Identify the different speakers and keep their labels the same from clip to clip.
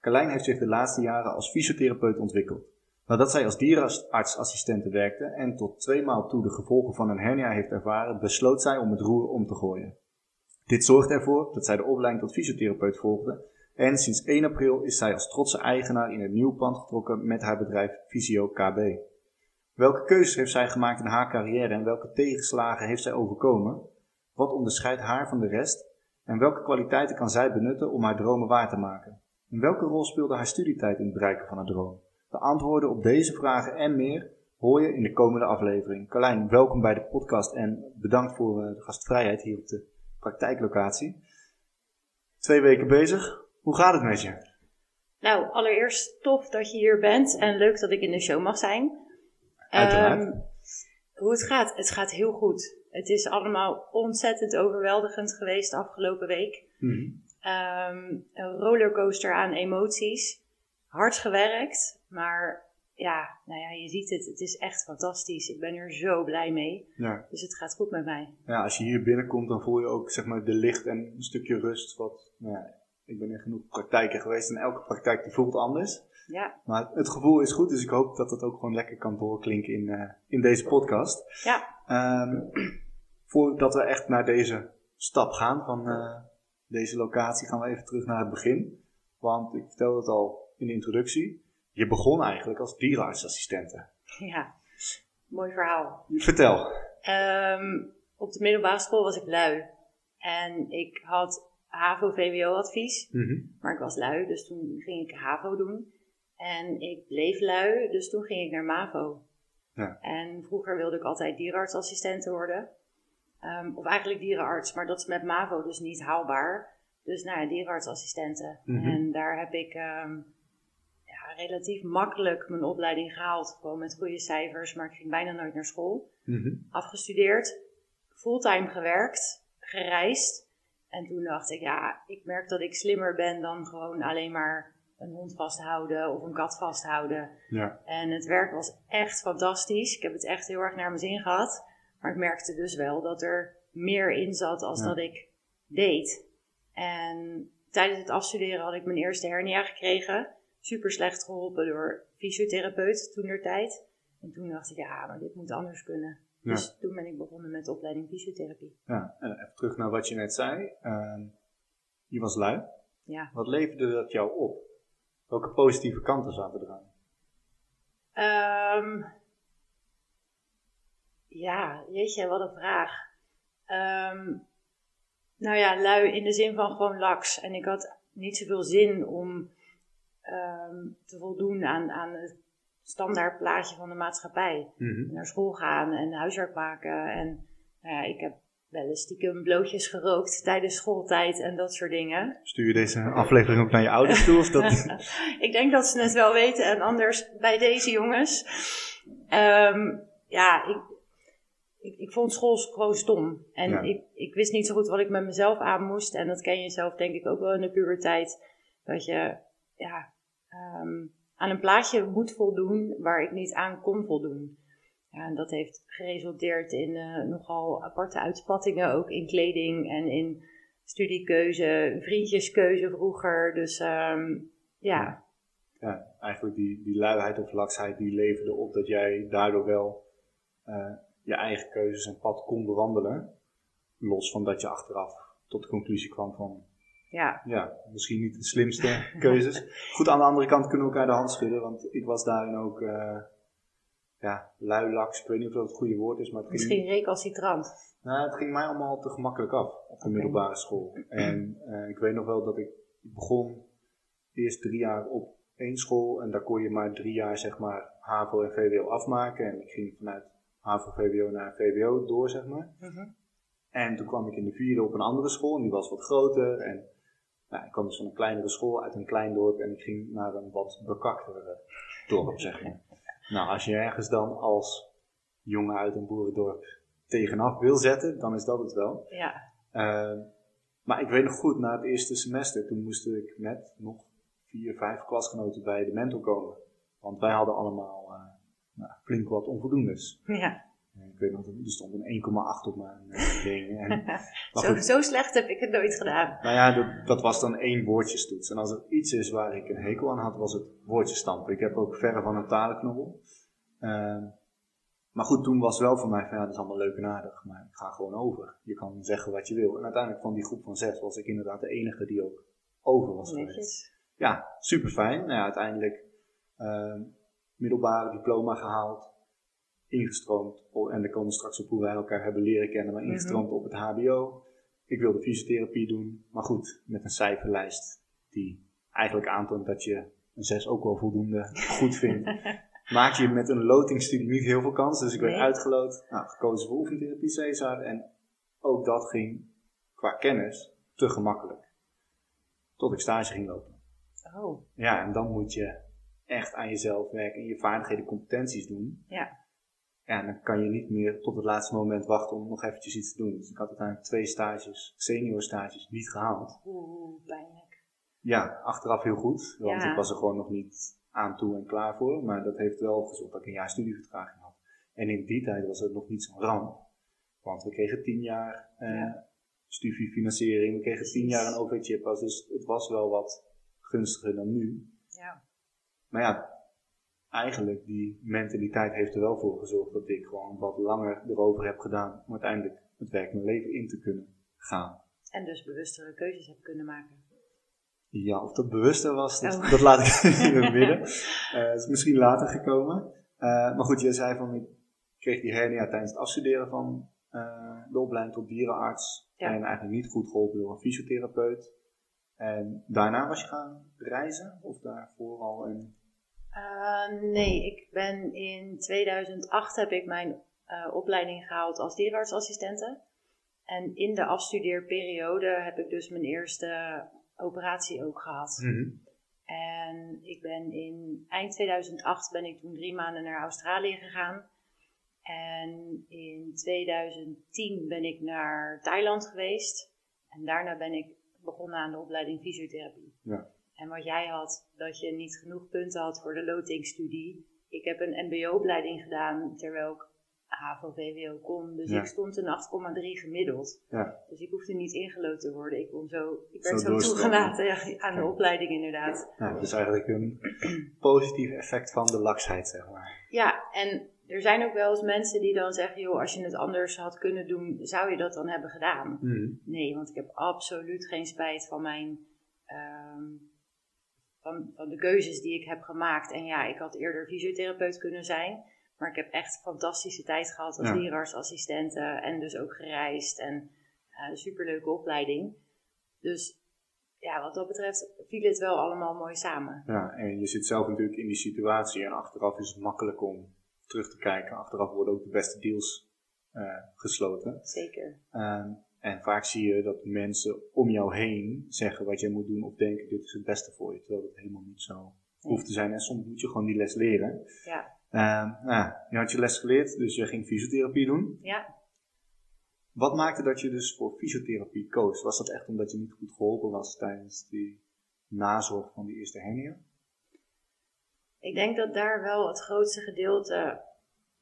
Speaker 1: Carlijn heeft zich de laatste jaren als fysiotherapeut ontwikkeld. Nadat zij als dierenartsassistente werkte en tot twee maal toe de gevolgen van een hernia heeft ervaren, besloot zij om het roer om te gooien. Dit zorgde ervoor dat zij de opleiding tot fysiotherapeut volgde en sinds 1 april is zij als trotse eigenaar in het nieuw pand getrokken met haar bedrijf Visio KB. Welke keuzes heeft zij gemaakt in haar carrière en welke tegenslagen heeft zij overkomen? Wat onderscheidt haar van de rest? En welke kwaliteiten kan zij benutten om haar dromen waar te maken? En welke rol speelde haar studietijd in het bereiken van haar droom? De antwoorden op deze vragen en meer hoor je in de komende aflevering. Carlijn, welkom bij de podcast en bedankt voor eh, de gastvrijheid hier op de praktijklocatie. Twee weken bezig. Hoe gaat het met je?
Speaker 2: Nou, allereerst tof dat je hier bent en leuk dat ik in de show mag zijn.
Speaker 1: Uiteraard.
Speaker 2: Ehm, hoe het gaat? Het gaat heel goed. Het is allemaal ontzettend overweldigend geweest de afgelopen week.
Speaker 1: Mhm.
Speaker 2: Ehm, een rollercoaster aan emoties. Hard gewerkt, maar ja, nou ja, je ziet het. Het is echt fantastisch. Ik ben er zo blij mee.
Speaker 1: Ja.
Speaker 2: Dus het gaat goed met mij.
Speaker 1: ja, als je hier binnenkomt, dan voel je ook zeg maar, de licht en een stukje rust. Wat, nou ja, ik ben in genoeg praktijken geweest en elke praktijk die voelt anders.
Speaker 2: Ja,
Speaker 1: Maar het gevoel is goed, dus ik hoop dat het ook gewoon lekker kan doorklinken in, eh, in deze podcast.
Speaker 2: ja.
Speaker 1: Ehm, voordat we echt naar deze stap gaan van eh, deze locatie, gaan we even terug naar het begin. Want ik vertelde het al in de introductie. Je begon eigenlijk als dierenartsassistente.
Speaker 2: ja. Mooi verhaal.
Speaker 1: Vertel.
Speaker 2: Ehm, op de middelbare school was ik lui. En ik had HAVO-VWO-advies.
Speaker 1: Mhm.
Speaker 2: Maar ik was lui, dus toen ging ik HAVO doen. En ik bleef lui, dus toen ging ik naar MAVO.
Speaker 1: Ja.
Speaker 2: En vroeger wilde ik altijd dierenartsassistent worden. Ehm, of eigenlijk dierenarts, maar dat is met MAVO dus niet haalbaar. Dus nou ja, dierenartsassistenten.
Speaker 1: Mhm.
Speaker 2: En daar heb ik ehm, ja, relatief makkelijk mijn opleiding gehaald. Gewoon met goede cijfers, maar ik ging bijna nooit naar school
Speaker 1: Mhm.
Speaker 2: afgestudeerd, fulltime gewerkt, gereisd. En toen dacht ik, ja, ik merk dat ik slimmer ben dan gewoon alleen maar een hond vasthouden of een kat vasthouden.
Speaker 1: Ja.
Speaker 2: En het werk was echt fantastisch. Ik heb het echt heel erg naar mijn zin gehad. Maar ik merkte dus wel dat er meer in zat als
Speaker 1: Ja.
Speaker 2: dat ik deed. En tijdens het afstuderen had ik mijn eerste hernia gekregen. Super slecht geholpen door fysiotherapeut toen der tijd. En toen dacht ik, ja, maar dit moet anders kunnen.
Speaker 1: Ja.
Speaker 2: Dus toen ben ik begonnen met de opleiding fysiotherapie.
Speaker 1: ja. En even terug naar wat je net zei. Ehm, je was lui.
Speaker 2: Ja.
Speaker 1: Wat leverde dat jou op? Welke positieve kanten zaten eraan?
Speaker 2: Ehm, ja, jeetje, wat een vraag. Ehm, nou ja, lui in de zin van gewoon laks. En ik had niet zoveel zin om ehm, te voldoen aan, aan het standaard plaatje van de maatschappij.
Speaker 1: Mhm.
Speaker 2: Naar school gaan en huiswerk maken. En nou ja, ik heb wel eens stiekem blootjes gerookt tijdens schooltijd en dat soort dingen.
Speaker 1: Stuur je deze aflevering ook naar je ouders toe? Of dat...
Speaker 2: ik denk dat ze het wel weten en anders bij deze jongens. Ehm, ja, ik, ik, ik vond school gewoon stom. En
Speaker 1: Ja.
Speaker 2: ik, ik wist niet zo goed wat ik met mezelf aan moest. En dat ken je zelf denk ik ook wel in de puberteit. Dat je ja, ehm, aan een plaatje moet voldoen waar ik niet aan kon voldoen. Ja, en dat heeft geresulteerd in eh, nogal aparte uitspattingen, ook in kleding en in studiekeuze, vriendjeskeuze vroeger. Dus ehm, ja,
Speaker 1: ja, eigenlijk die, die luiheid of laksheid die leverde op dat jij daardoor wel eh, je eigen keuzes en pad kon bewandelen. Los van dat je achteraf tot de conclusie kwam van,
Speaker 2: ja,
Speaker 1: ja, misschien niet de slimste keuzes. Goed, aan de andere kant kunnen we elkaar de hand schudden, want ik was daarin ook, eh, ja, lui laks. Ik weet niet of dat het goede woord is, maar het ging,
Speaker 2: misschien recalcitrant.
Speaker 1: nou, het ging mij allemaal te gemakkelijk af op de middelbare school. En eh, ik weet nog wel dat ik begon eerst drie jaar op één school en daar kon je maar drie jaar zeg maar HAVO en VWO afmaken. En ik ging vanuit HAVO, VWO naar VWO door zeg maar.
Speaker 2: Mhm.
Speaker 1: En toen kwam ik in de vierde op een andere school en die was wat groter. En Nou, ik kwam dus van een kleinere school uit een klein dorp en ik ging naar een wat bekaktere dorp, zeg maar. Nou, als je ergens dan als jongen uit een boerendorp tegenaf wil zetten, dan is dat het wel.
Speaker 2: Ja.
Speaker 1: Uh, maar ik weet nog goed, na het eerste semester, toen moest ik met nog vier, vijf klasgenoten bij de mentor komen. Want wij hadden allemaal nou, flink wat onvoldoendes.
Speaker 2: Ja.
Speaker 1: Ik weet nog, er stond een 1,8 op mijn uh, ding. En,
Speaker 2: zo, zo, slecht heb ik het nooit gedaan.
Speaker 1: Nou ja, dat, dat, was dan één woordjestoets. En als er iets is waar ik een hekel aan had, was het woordjestampen. Ik heb ook verre van een talenknobbel. Uh, maar goed, toen was wel voor mij van ja, dat is allemaal leuk en aardig, maar ik ga gewoon over. Je kan zeggen wat je wil. En uiteindelijk van die groep van zes was ik inderdaad de enige die ook over was geweest. Ja, super fijn. Nou ja, uiteindelijk uh, middelbare diploma gehaald, ingestroomd. En dan komen we straks op hoe wij elkaar hebben leren kennen, maar ingestroomd mhm. op het HBO. Ik wilde fysiotherapie doen, maar goed, met een cijferlijst die eigenlijk aantoont dat je een 6 ook wel voldoende goed vindt. maak je met een lotingstudie niet heel veel kans. Dus ik werd uitgeloot, nou, gekozen voor oefentherapie Cesar. En ook dat ging qua kennis te gemakkelijk. Tot ik stage ging lopen.
Speaker 2: Oh.
Speaker 1: Ja, en dan moet je echt aan jezelf werken en je vaardigheden, competenties doen.
Speaker 2: Ja.
Speaker 1: Ja, en dan kan je niet meer tot het laatste moment wachten om nog eventjes iets te doen. Dus ik had uiteindelijk twee stages, senior stages, niet gehaald.
Speaker 2: Oeh, pijnlijk.
Speaker 1: Ja, achteraf heel goed, want ik was er gewoon nog niet aan toe en klaar voor. Maar dat heeft wel gezorgd dat ik een jaar studievertraging had. En in die tijd was het nog niet zo'n ramp. Want we kregen tien jaar eh, studiefinanciering, we kregen tien jaar een OV-chip. Dus het was wel wat gunstiger dan nu. Maar ja, eigenlijk die mentaliteit heeft er wel voor gezorgd dat ik gewoon wat langer erover heb gedaan om uiteindelijk het werk mijn leven in te kunnen gaan.
Speaker 2: En dus bewustere keuzes heb kunnen maken.
Speaker 1: Ja, of dat bewuster was, dat, oh. dat laat ik in het midden. Uh, dat is misschien later gekomen. Uh, maar goed, je zei van, ik kreeg die hernia tijdens het afstuderen van uh, de opleiding tot dierenarts. Ja. En eigenlijk niet goed geholpen door een fysiotherapeut. En daarna was je gaan reizen? Of daarvoor al een...
Speaker 2: nee, ik ben in 2008 heb ik mijn opleiding gehaald als dierenartsassistente. En in de afstudeerperiode heb ik dus mijn eerste operatie ook gehad.
Speaker 1: Mhm.
Speaker 2: En ik ben in eind 2008 ben ik toen drie maanden naar Australië gegaan. En in 2010 ben ik naar Thailand geweest. En daarna ben ik begonnen aan de opleiding fysiotherapie.
Speaker 1: Ja.
Speaker 2: En wat jij had, dat je niet genoeg punten had voor de lotingstudie. Ik heb een MBO-opleiding gedaan terwijl ik HAVO, VWO kon. Dus ik stond een 8,3 gemiddeld.
Speaker 1: Ja.
Speaker 2: Dus ik hoefde niet ingelood te worden. Ik, kon zo, ik werd zo, toegelaten aan de opleiding inderdaad.
Speaker 1: Ja, dus eigenlijk een positief effect van de laksheid, zeg maar.
Speaker 2: Ja, en er zijn ook wel eens mensen die dan zeggen, joh, als je het anders had kunnen doen, zou je dat dan hebben gedaan?
Speaker 1: Mhm.
Speaker 2: Nee, want ik heb absoluut geen spijt van mijn... Ehm, van, van de keuzes die ik heb gemaakt. En ja, ik had eerder fysiotherapeut kunnen zijn. Maar ik heb echt fantastische tijd gehad als ja. en dus ook gereisd en uh, superleuke opleiding. Dus ja, wat dat betreft viel het wel allemaal mooi samen.
Speaker 1: Ja, en je zit zelf natuurlijk in die situatie en achteraf is het makkelijk om terug te kijken. Achteraf worden ook de beste deals uh, gesloten.
Speaker 2: Zeker.
Speaker 1: Uh, en vaak zie je dat mensen om jou heen zeggen wat je moet doen of denken dit is het beste voor je, terwijl het helemaal niet zo nee. hoeft te zijn. En soms moet je gewoon die les leren.
Speaker 2: Ja.
Speaker 1: Uh, nou, je had je les geleerd, dus je ging fysiotherapie doen.
Speaker 2: Ja.
Speaker 1: Wat maakte dat je dus voor fysiotherapie koos? Was dat echt omdat je niet goed geholpen was tijdens die nazorg van die eerste hernia?
Speaker 2: Ik denk dat daar wel het grootste gedeelte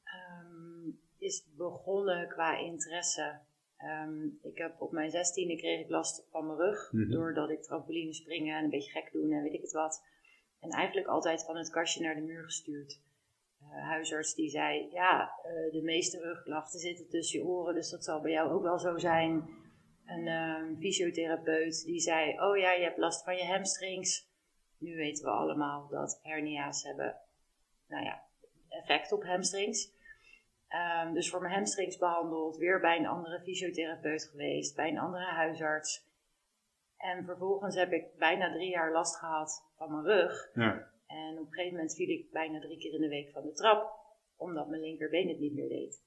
Speaker 2: um, is begonnen qua interesse. Um, ik heb op mijn zestiende kreeg ik last van mijn rug, mm -hmm. doordat ik trampoline springen en een beetje gek doen en weet ik het wat. En eigenlijk altijd van het kastje naar de muur gestuurd. Uh, huisarts die zei, ja, uh, de meeste rugklachten zitten tussen je oren, dus dat zal bij jou ook wel zo zijn. Een uh, fysiotherapeut die zei, oh ja, je hebt last van je hamstrings. Nu weten we allemaal dat hernia's hebben, nou ja, effect op hamstrings. Um, dus voor mijn hamstrings behandeld, weer bij een andere fysiotherapeut geweest, bij een andere huisarts. En vervolgens heb ik bijna drie jaar last gehad van mijn rug.
Speaker 1: Ja.
Speaker 2: En op een gegeven moment viel ik bijna drie keer in de week van de trap, omdat mijn linkerbeen het niet meer deed.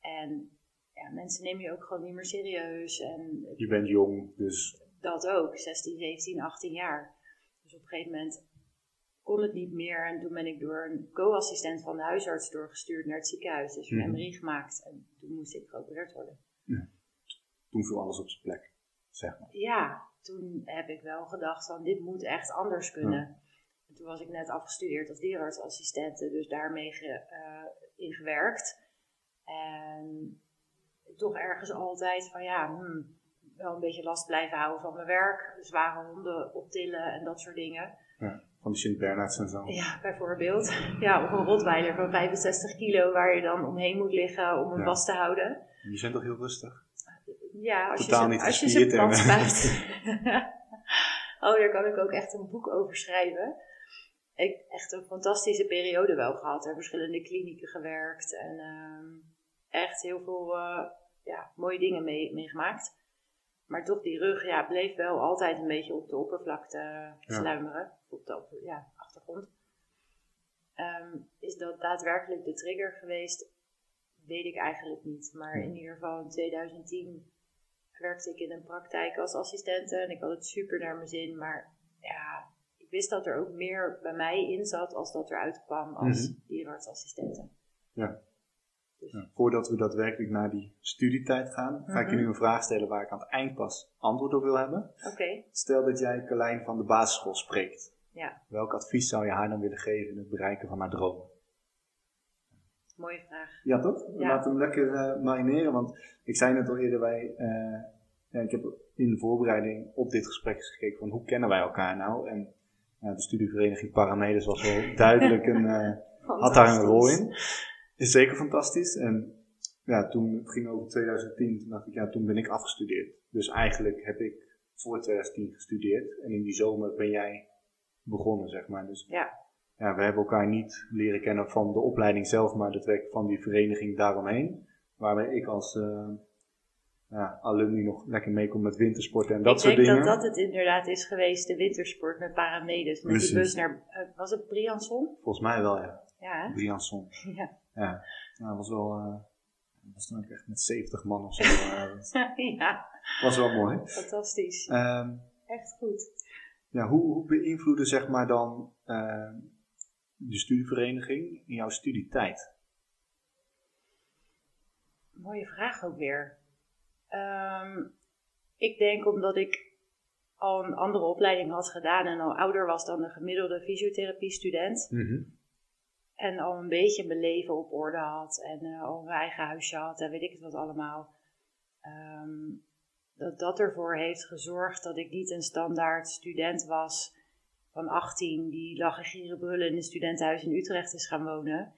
Speaker 2: En ja, mensen nemen je ook gewoon niet meer serieus. En
Speaker 1: je bent jong, dus
Speaker 2: dat ook, 16, 17, 18 jaar. Dus op een gegeven moment kon het niet meer. En toen ben ik door een co-assistent van de huisarts doorgestuurd naar het ziekenhuis. Dus een
Speaker 1: Mhm.
Speaker 2: MRI gemaakt en toen moest ik geopereerd worden.
Speaker 1: Toen viel alles op zijn plek, zeg maar.
Speaker 2: Ja, toen heb ik wel gedacht van dit moet echt anders kunnen. En toen was ik net afgestudeerd als dierenartsassistente, dus daarmee ge, eh, ingewerkt. En toch ergens altijd van ja, hmm, wel een beetje last blijven houden van mijn werk. Zware honden optillen en dat soort dingen.
Speaker 1: Van die Sint-Bernards en zo.
Speaker 2: Ja, bijvoorbeeld. Ja, of een rotweiler van 65 kilo waar je dan omheen moet liggen om hem
Speaker 1: Ja.
Speaker 2: vast te houden.
Speaker 1: Die zijn toch heel rustig?
Speaker 2: Ja, als
Speaker 1: Totaal
Speaker 2: je ze, als je ze plat spuit. oh, daar kan ik ook echt een boek over schrijven. Ik heb echt een fantastische periode wel gehad. En verschillende klinieken gewerkt. En ehm, echt heel veel eh, ja, mooie dingen mee, meegemaakt. Maar toch die rug ja, bleef wel altijd een beetje op de oppervlakte sluimeren. Op de opper- ja, achtergrond. Ehm, is dat daadwerkelijk de trigger geweest? Weet ik eigenlijk niet. Maar in ieder geval in 2010 werkte ik in een praktijk als assistente en ik had het super naar mijn zin. Maar ja, ik wist dat er ook meer bij mij in zat als dat eruit kwam als dierenartsassistente.
Speaker 1: Ja.
Speaker 2: Dus,
Speaker 1: Ja, voordat we daadwerkelijk naar die studietijd gaan, ga ik je
Speaker 2: Mhm.
Speaker 1: nu een vraag stellen waar ik aan het eind pas antwoord op wil hebben.
Speaker 2: Oké,
Speaker 1: Stel dat jij Carlijn van de basisschool spreekt.
Speaker 2: Ja,
Speaker 1: Welk advies zou je haar dan willen geven in het bereiken van haar dromen?
Speaker 2: mooie vraag.
Speaker 1: Ja, toch?
Speaker 2: Ja.
Speaker 1: Laat hem lekker eh, marineren, want ik zei net al eerder, wij, eh, ja, ik heb in de voorbereiding op dit gesprek eens gekeken van hoe kennen wij elkaar nou? En ja, de studievereniging Paramedes was wel duidelijk een, eh, had daar een rol in. Is zeker fantastisch. En ja, toen het ging over 2010, toen dacht ik, ja, toen ben ik afgestudeerd. Dus eigenlijk heb ik voor 2010 gestudeerd. En in die zomer ben jij begonnen, zeg maar. Dus
Speaker 2: Ja.
Speaker 1: ja, we hebben elkaar niet leren kennen van de opleiding zelf, maar het werk van die vereniging daaromheen. Waarbij ik als eh ja, alumni nog lekker meekom met wintersporten en dat
Speaker 2: ik
Speaker 1: soort
Speaker 2: denk
Speaker 1: dingen.
Speaker 2: dat dat het inderdaad is geweest, de wintersport met paramedes. Met
Speaker 1: Precies.
Speaker 2: die bus naar, eh, was het Briançon?
Speaker 1: Volgens mij wel, ja.
Speaker 2: Ja, hè?
Speaker 1: Briançon.
Speaker 2: ja.
Speaker 1: Ja, dat was wel... eh, dat was dan ook echt met 70 man of zo. eh, dat
Speaker 2: ja,
Speaker 1: was wel mooi.
Speaker 2: fantastisch.
Speaker 1: Ehm,
Speaker 2: Echt goed.
Speaker 1: Ja, hoe, hoe beïnvloedde zeg maar dan ehm, de studievereniging in jouw studietijd?
Speaker 2: Mooie vraag ook weer. Ehm, ik denk omdat ik al een andere opleiding had gedaan en al ouder was dan de gemiddelde fysiotherapie-student. En al een beetje mijn leven op orde had en eh, al mijn eigen huisje had en weet ik het wat allemaal. Ehm, dat dat ervoor heeft gezorgd dat ik niet een standaard student was van 18 die lag en gieren brullen in een studentenhuis in Utrecht is gaan wonen.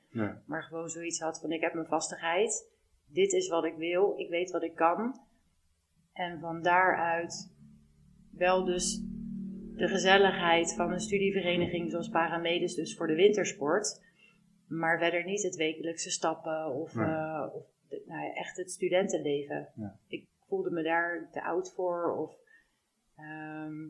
Speaker 2: Maar gewoon zoiets had van ik heb mijn vastigheid. Dit is wat ik wil. Ik weet wat ik kan. En van daaruit wel dus de gezelligheid van een studievereniging zoals Paramedes dus voor de wintersport. Maar verder niet het wekelijkse stappen of,
Speaker 1: Nee.
Speaker 2: eh, of de- nou ja, echt het studentenleven.
Speaker 1: Ja.
Speaker 2: Ik voelde me daar te oud voor. Of, ehm,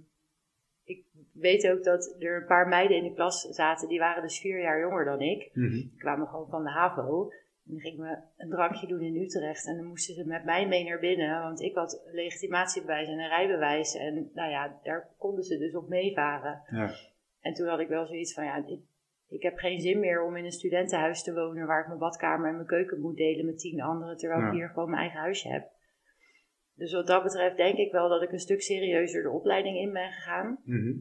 Speaker 2: ik weet ook dat er een paar meiden in de klas zaten, die waren dus vier jaar jonger dan ik.
Speaker 1: Mhm.
Speaker 2: Die kwamen gewoon van de HAVO. En dan gingen we een drankje doen in Utrecht. En dan moesten ze met mij mee naar binnen. Want ik had legitimatiebewijs en een rijbewijs. En nou ja, daar konden ze dus op meevaren.
Speaker 1: Ja.
Speaker 2: En toen had ik wel zoiets van, ja, ik, ik heb geen zin meer om in een studentenhuis te wonen... waar ik mijn badkamer en mijn keuken moet delen met tien anderen... terwijl
Speaker 1: Ja.
Speaker 2: ik hier gewoon mijn eigen huisje heb. Dus wat dat betreft denk ik wel dat ik een stuk serieuzer de opleiding in ben gegaan.
Speaker 1: Mhm.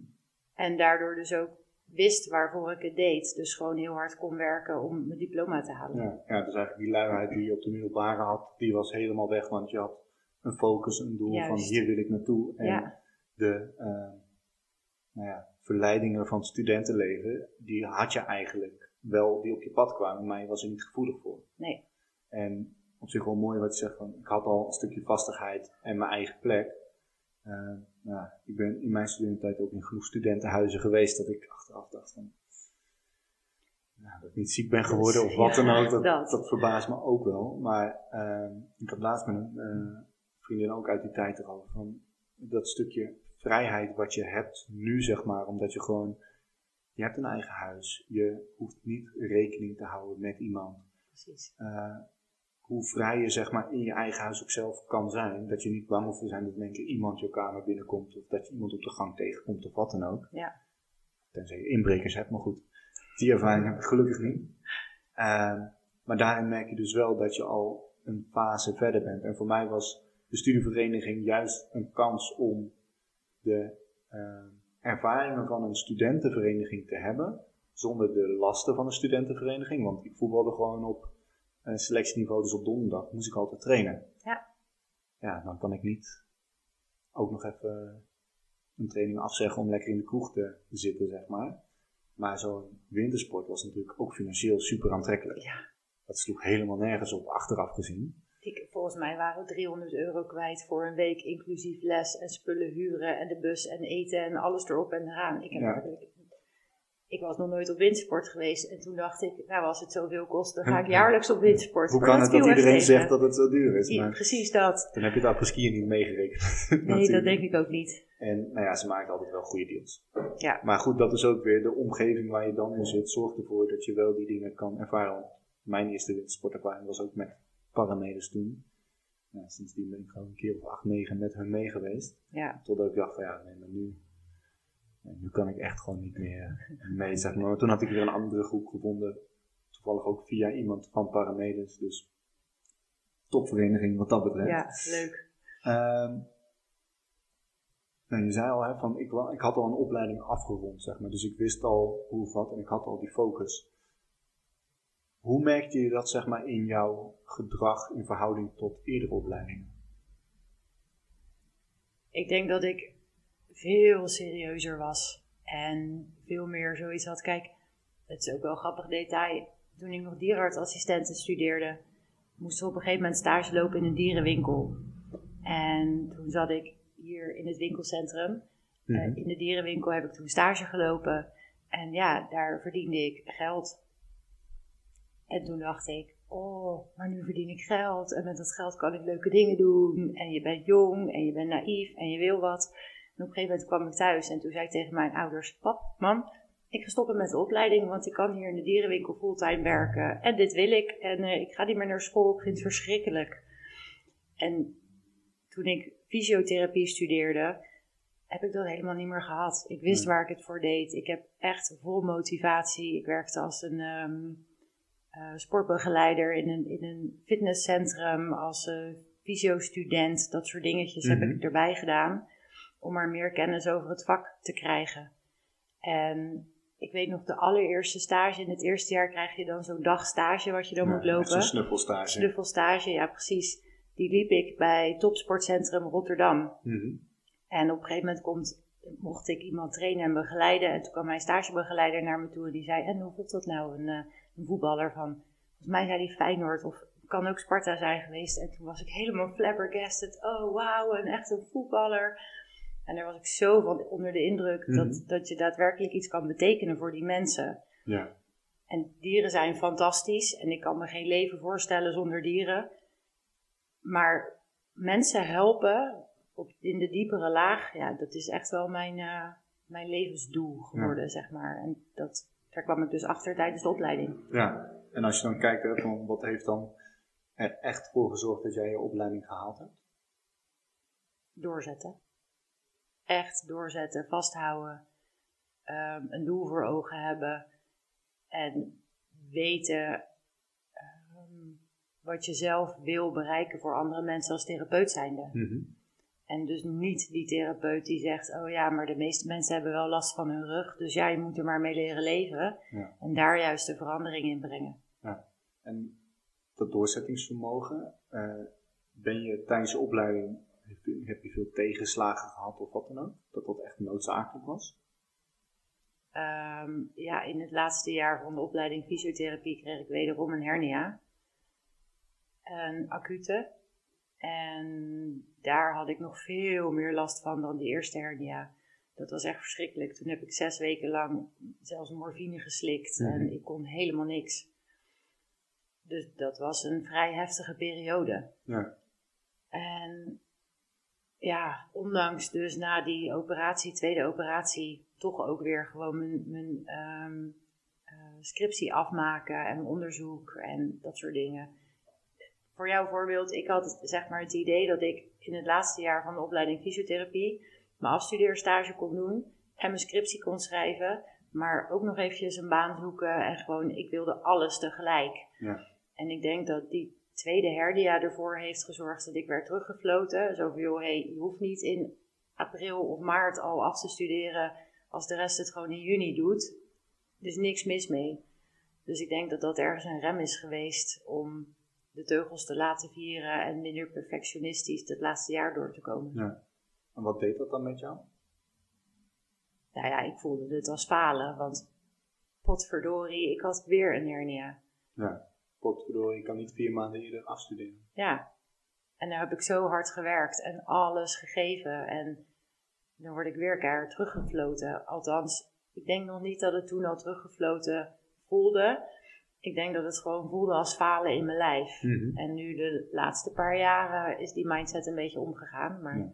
Speaker 2: En daardoor dus ook wist waarvoor ik het deed. Dus gewoon heel hard kon werken om mijn diploma te halen.
Speaker 1: Ja, ja, dus eigenlijk die luiheid die je op de middelbare had, die was helemaal weg, want je had een focus, een doel van hier wil ik naartoe. En
Speaker 2: Ja.
Speaker 1: de eh, nou ja, verleidingen van het studentenleven, die had je eigenlijk wel, die op je pad kwamen, maar je was er niet gevoelig voor.
Speaker 2: Nee.
Speaker 1: En op zich wel mooi wat je zegt van, ik had al een stukje vastigheid en mijn eigen plek. Eh, nou, ik ben in mijn studententijd ook in genoeg studentenhuizen geweest dat ik achteraf dacht van, nou, dat ik niet ziek ben geworden of wat dan ook, dat,
Speaker 2: dat.
Speaker 1: dat. verbaast me ook wel. Maar eh, ik had laatst met een eh, vriendin ook uit die tijd erover van dat stukje vrijheid wat je hebt nu zeg maar, omdat je gewoon, je hebt een eigen huis, je hoeft niet rekening te houden met iemand.
Speaker 2: Precies.
Speaker 1: Hoe vrij je zeg maar in je eigen huis ook zelf kan zijn. Dat je niet bang hoeft te zijn dat keer iemand je kamer binnenkomt. Of dat je iemand op de gang tegenkomt of wat dan ook.
Speaker 2: Ja.
Speaker 1: Tenzij je inbrekers hebt, maar goed. Die ervaring heb ik gelukkig niet. Ehm, maar daarin merk je dus wel dat je al een fase verder bent. En voor mij was de studievereniging juist een kans om de ehm, ervaringen van een studentenvereniging te hebben. Zonder de lasten van een studentenvereniging. Want ik voetbalde gewoon op selectieniveau, dus op donderdag moest ik altijd trainen.
Speaker 2: Ja.
Speaker 1: Ja, dan kan ik niet ook nog even een training afzeggen om lekker in de kroeg te zitten, zeg maar. Maar zo'n wintersport was natuurlijk ook financieel super aantrekkelijk.
Speaker 2: Ja.
Speaker 1: Dat sloeg helemaal nergens op, achteraf gezien.
Speaker 2: Ik, volgens mij waren we 300 euro kwijt voor een week, inclusief les en spullen huren en de bus en eten en alles erop en eraan. Ik, heb
Speaker 1: Ja.
Speaker 2: ik, ik was nog nooit op wintersport geweest en toen dacht ik, nou als het zoveel kost, dan ga ik jaarlijks op wintersport.
Speaker 1: Hoe kan het dat iedereen
Speaker 2: tegen.
Speaker 1: zegt dat het zo duur is?
Speaker 2: I-
Speaker 1: Maar
Speaker 2: Precies dat.
Speaker 1: dan heb je het apres-skiën niet meegerekend.
Speaker 2: Nee, dat denk ik ook niet.
Speaker 1: En nou ja, ze maken altijd wel goede deals.
Speaker 2: Ja.
Speaker 1: Maar goed, dat is ook weer de omgeving waar je dan in zit. Zorgt ervoor dat je wel die dingen kan ervaren. Want mijn eerste wintersportervaring was ook met paramedes toen. Ja, sindsdien ben ik gewoon een keer of acht, negen met hun mee geweest.
Speaker 2: Ja.
Speaker 1: Totdat ik dacht van ja, nee, maar nu, nu kan ik echt gewoon niet meer mee, zeg maar. Maar toen had ik weer een andere groep gevonden. Toevallig ook via iemand van paramedes. Dus topvereniging wat dat betreft.
Speaker 2: ja, leuk.
Speaker 1: Ehm, nou, je zei al, hè, van, ik, ik had al een opleiding afgerond, zeg maar. Dus ik wist al hoe of wat en ik had al die focus. Hoe merkte je dat, zeg maar, in jouw gedrag in verhouding tot eerdere opleidingen?
Speaker 2: Ik denk dat ik veel serieuzer was en veel meer zoiets had. Kijk, het is ook wel een grappig detail. Toen ik nog dierenartsassistenten studeerde, moesten we op een gegeven moment stage lopen in een dierenwinkel. En toen zat ik hier in het winkelcentrum.
Speaker 1: Mhm.
Speaker 2: Eh, in de dierenwinkel heb ik toen stage gelopen. En ja, daar verdiende ik geld. En toen dacht ik, oh, maar nu verdien ik geld. En met dat geld kan ik leuke dingen doen. En je bent jong en je bent naïef en je wil wat. En op een gegeven moment kwam ik thuis en toen zei ik tegen mijn ouders, pap, mam, ik ga stoppen met de opleiding, want ik kan hier in de dierenwinkel fulltime werken. En dit wil ik. En eh, ik ga niet meer naar school, ik vind het verschrikkelijk. En toen ik fysiotherapie studeerde, heb ik dat helemaal niet meer gehad. Ik wist waar ik het voor deed. Ik heb echt vol motivatie. Ik werkte als een ehm, eh, sportbegeleider in een, in een fitnesscentrum, als eh fysio-student. Dat soort dingetjes heb
Speaker 1: Mhm.
Speaker 2: ik erbij gedaan. Om maar meer kennis over het vak te krijgen. En ik weet nog, de allereerste stage in het eerste jaar krijg je dan zo'n dagstage wat je dan
Speaker 1: Ja,
Speaker 2: moet lopen.
Speaker 1: Zo'n snuffelstage.
Speaker 2: Snuffelstage, ja precies. Die liep ik bij Topsportcentrum Rotterdam.
Speaker 1: Mhm.
Speaker 2: En op een gegeven moment komt, mocht ik iemand trainen en begeleiden. En toen kwam mijn stagebegeleider naar me toe en die zei: En hoe voelt dat nou, een, eh, een voetballer van, volgens mij zei hij Feyenoord of kan ook Sparta zijn geweest. En toen was ik helemaal flabbergasted. Oh wauw, een echt een voetballer. En daar was ik zo van onder de indruk
Speaker 1: Mhm.
Speaker 2: dat, dat je daadwerkelijk iets kan betekenen voor die mensen.
Speaker 1: Ja.
Speaker 2: En dieren zijn fantastisch en ik kan me geen leven voorstellen zonder dieren. Maar mensen helpen op, in de diepere laag, ja, dat is echt wel mijn, eh, mijn levensdoel geworden, zeg maar. En dat, daar kwam ik dus achter tijdens de opleiding.
Speaker 1: ja. En als je dan kijkt, hè, van wat heeft dan er echt voor gezorgd dat jij je opleiding gehaald hebt?
Speaker 2: Doorzetten. Echt doorzetten, vasthouden. ehm, een doel voor ogen hebben. En weten ehm, wat je zelf wil bereiken voor andere mensen als therapeut zijnde.
Speaker 1: Mhm.
Speaker 2: En dus niet die therapeut die zegt: Oh ja, maar de meeste mensen hebben wel last van hun rug. Dus ja, je moet er maar mee leren leven.
Speaker 1: Ja.
Speaker 2: En daar juist de verandering in brengen.
Speaker 1: En dat doorzettingsvermogen, eh, ben je tijdens je opleiding, heb je, veel tegenslagen gehad of wat dan ook? Dat dat echt noodzakelijk was?
Speaker 2: Ehm, ja, in het laatste jaar van de opleiding fysiotherapie kreeg ik wederom een hernia. Een acute. En daar had ik nog veel meer last van dan die eerste hernia. Dat was echt verschrikkelijk. Toen heb ik zes weken lang zelfs morfine geslikt
Speaker 1: Mhm.
Speaker 2: en ik kon helemaal niks. Dus dat was een vrij heftige periode.
Speaker 1: Ja.
Speaker 2: En ja, ondanks dus na die operatie, tweede operatie, toch ook weer gewoon mijn, mijn ehm, eh, scriptie afmaken en onderzoek en dat soort dingen. voor jouw voorbeeld, ik had zeg maar het idee dat ik in het laatste jaar van de opleiding fysiotherapie mijn afstudeerstage kon doen en mijn scriptie kon schrijven, maar ook nog eventjes een baan zoeken en gewoon, ik wilde alles tegelijk.
Speaker 1: Ja.
Speaker 2: En ik denk dat die tweede herdia ervoor heeft gezorgd dat ik werd teruggefloten. Zo van, joh, hey, je hoeft niet in april of maart al af te studeren als de rest het gewoon in juni doet. Dus niks mis mee. Dus ik denk dat dat ergens een rem is geweest om de teugels te laten vieren en minder perfectionistisch het laatste jaar door te komen.
Speaker 1: Ja. En wat deed dat dan met jou?
Speaker 2: Nou ja, ik voelde het als falen, want potverdorie, ik had weer een hernia.
Speaker 1: Ja. Potverdorie, je kan niet vier maanden eerder afstuderen.
Speaker 2: Ja, en daar heb ik zo hard gewerkt en alles gegeven. En dan word ik weer keihard teruggefloten. Althans, ik denk nog niet dat het toen al teruggefloten voelde. Ik denk dat het gewoon voelde als falen in mijn lijf.
Speaker 1: Mhm.
Speaker 2: En nu de laatste paar jaren is die mindset een beetje omgegaan. Maar
Speaker 1: Ja.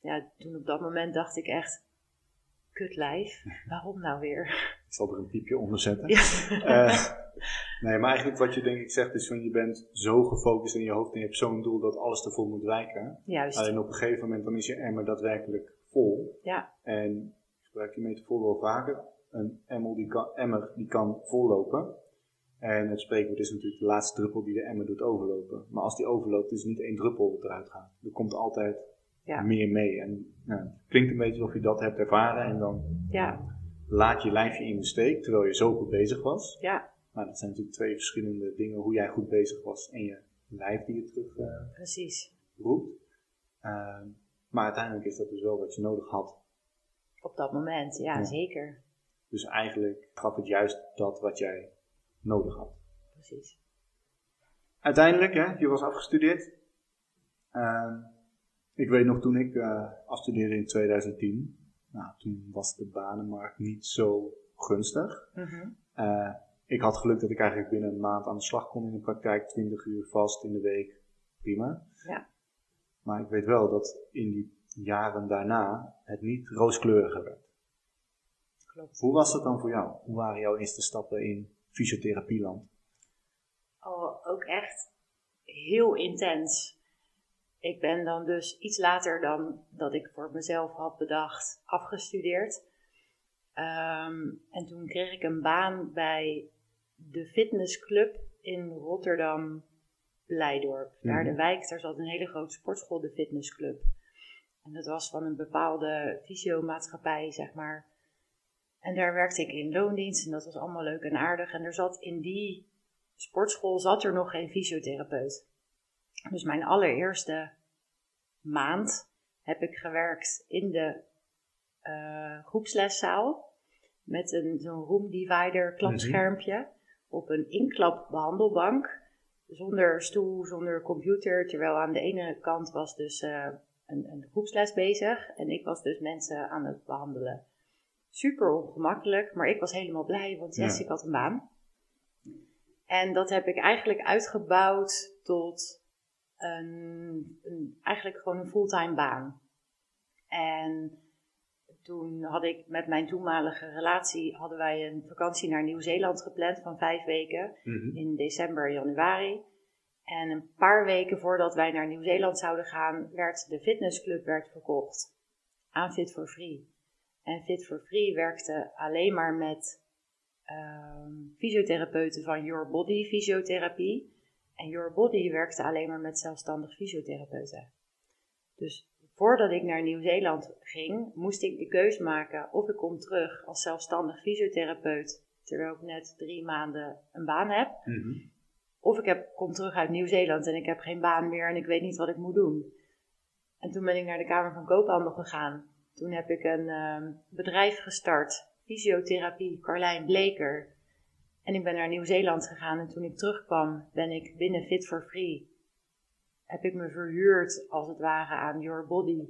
Speaker 2: ja, toen op dat moment dacht ik echt, kut lijf, waarom nou weer?
Speaker 1: Ik zal er een piepje onder zetten.
Speaker 2: Ja.
Speaker 1: Eh, nee, maar eigenlijk wat je denk ik zegt is van je bent zo gefocust in je hoofd en je hebt zo'n doel dat alles ervoor moet wijken.
Speaker 2: Juist,
Speaker 1: Alleen op een gegeven moment dan is je emmer daadwerkelijk vol.
Speaker 2: ja,
Speaker 1: En ik gebruik die metafoor wel vaker. Een emmer die kan, emmer die kan vollopen. En het spreekwoord is natuurlijk de laatste druppel die de emmer doet overlopen. Maar als die overloopt is het niet één druppel dat eruit gaat. Er komt altijd
Speaker 2: Ja.
Speaker 1: meer mee. En nou, het klinkt een beetje alsof je dat hebt ervaren en dan
Speaker 2: ja,
Speaker 1: laat je lijfje in de steek terwijl je zo goed bezig was.
Speaker 2: ja,
Speaker 1: Maar dat zijn natuurlijk twee verschillende dingen. Hoe jij goed bezig was en je lijf die je terug eh,
Speaker 2: precies.
Speaker 1: roept. Ehm, maar uiteindelijk is dat dus wel wat je nodig had.
Speaker 2: Op dat moment, ja,
Speaker 1: Ja.
Speaker 2: zeker.
Speaker 1: Dus eigenlijk gaf het juist dat wat jij nodig had.
Speaker 2: Precies.
Speaker 1: Uiteindelijk, hè, je was afgestudeerd. Ehm, ik weet nog toen ik eh, afstudeerde in 2010. Nou, toen was de banenmarkt niet zo gunstig.
Speaker 2: Mhm.
Speaker 1: Eh, ik had geluk dat ik eigenlijk binnen een maand aan de slag kon in de praktijk. 20 uur vast in de week. Prima.
Speaker 2: Ja.
Speaker 1: Maar ik weet wel dat in die jaren daarna het niet rooskleuriger werd.
Speaker 2: Klopt.
Speaker 1: Hoe was dat dan voor jou? Hoe waren jouw eerste stappen in fysiotherapieland?
Speaker 2: Oh, ook echt heel intens. Ik ben dan dus iets later dan dat ik voor mezelf had bedacht afgestudeerd. Ehm, en toen kreeg ik een baan bij de fitnessclub in Rotterdam Blijdorp. Daar de
Speaker 1: Mhm.
Speaker 2: wijk, daar zat een hele grote sportschool, de fitnessclub. En dat was van een bepaalde fysiomaatschappij, zeg maar. En daar werkte ik in loondienst en dat was allemaal leuk en aardig. En er zat in die sportschool zat er nog geen fysiotherapeut. Dus mijn allereerste maand heb ik gewerkt in de eh, groepsleszaal met een, zo'n room divider klapschermpje op een inklap behandelbank. Zonder stoel, zonder computer. Terwijl aan de ene kant was dus eh, een, een groepsles bezig en ik was dus mensen aan het behandelen. Super ongemakkelijk, maar ik was helemaal blij, want yes,
Speaker 1: Ja.
Speaker 2: ik had een baan. En dat heb ik eigenlijk uitgebouwd tot een, een, eigenlijk gewoon een fulltime baan. En toen had ik met mijn toenmalige relatie, hadden wij een vakantie naar Nieuw-Zeeland gepland van vijf weken in december, januari. En een paar weken voordat wij naar Nieuw-Zeeland zouden gaan, werd de fitnessclub werd verkocht aan Fit for Free. En Fit for Free werkte alleen maar met ehm, fysiotherapeuten van Your Body Fysiotherapie. En Your Body werkte alleen maar met zelfstandig fysiotherapeuten. Dus voordat ik naar Nieuw-Zeeland ging, moest ik de keus maken of ik kom terug als zelfstandig fysiotherapeut, terwijl ik net drie maanden een baan heb.
Speaker 1: Mhm.
Speaker 2: Of ik heb, kom terug uit Nieuw-Zeeland en ik heb geen baan meer en ik weet niet wat ik moet doen. En toen ben ik naar de Kamer van Koophandel gegaan. Toen heb ik een ehm, bedrijf gestart, fysiotherapie Carlijn Bleker. En ik ben naar Nieuw-Zeeland gegaan en toen ik terugkwam ben ik binnen Fit for Free. Heb ik me verhuurd als het ware aan Your Body.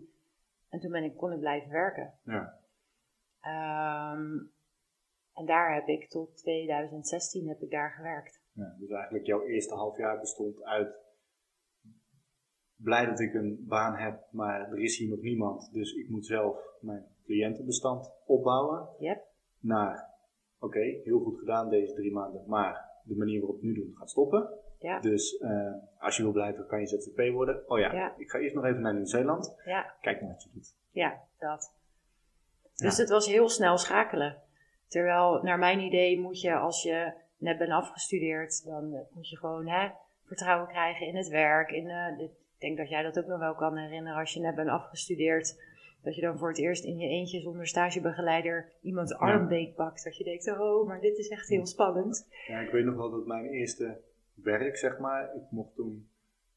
Speaker 2: En toen ben ik, kon ik blijven werken.
Speaker 1: Ja.
Speaker 2: Ehm, en daar heb ik tot 2016 heb ik daar gewerkt.
Speaker 1: Ja, dus eigenlijk jouw eerste half jaar bestond uit blij dat ik een baan heb, maar er is hier nog niemand, dus ik moet zelf mijn cliëntenbestand opbouwen.
Speaker 2: Yep.
Speaker 1: Naar, oké, heel goed gedaan deze drie maanden, maar de manier waarop we het nu doen gaat stoppen.
Speaker 2: Ja.
Speaker 1: Dus eh, als je wil blijven, kan je ZZP worden. Oh ja,
Speaker 2: Ja.
Speaker 1: ik ga eerst nog even naar Nieuw-Zeeland.
Speaker 2: Ja,
Speaker 1: Kijk maar wat je doet.
Speaker 2: ja, dat. Dus het was heel snel schakelen. Terwijl, naar mijn idee, moet je als je net bent afgestudeerd, dan eh, moet je gewoon hè, vertrouwen krijgen in het werk. In, eh, dit- ik denk dat jij dat ook nog wel kan herinneren als je net bent afgestudeerd. Dat je dan voor het eerst in je eentje zonder stagebegeleider iemands arm beetpakt. Dat je denkt, oh, maar dit is echt heel spannend.
Speaker 1: Ja, ik weet nog wel dat mijn eerste werk, zeg maar, ik mocht toen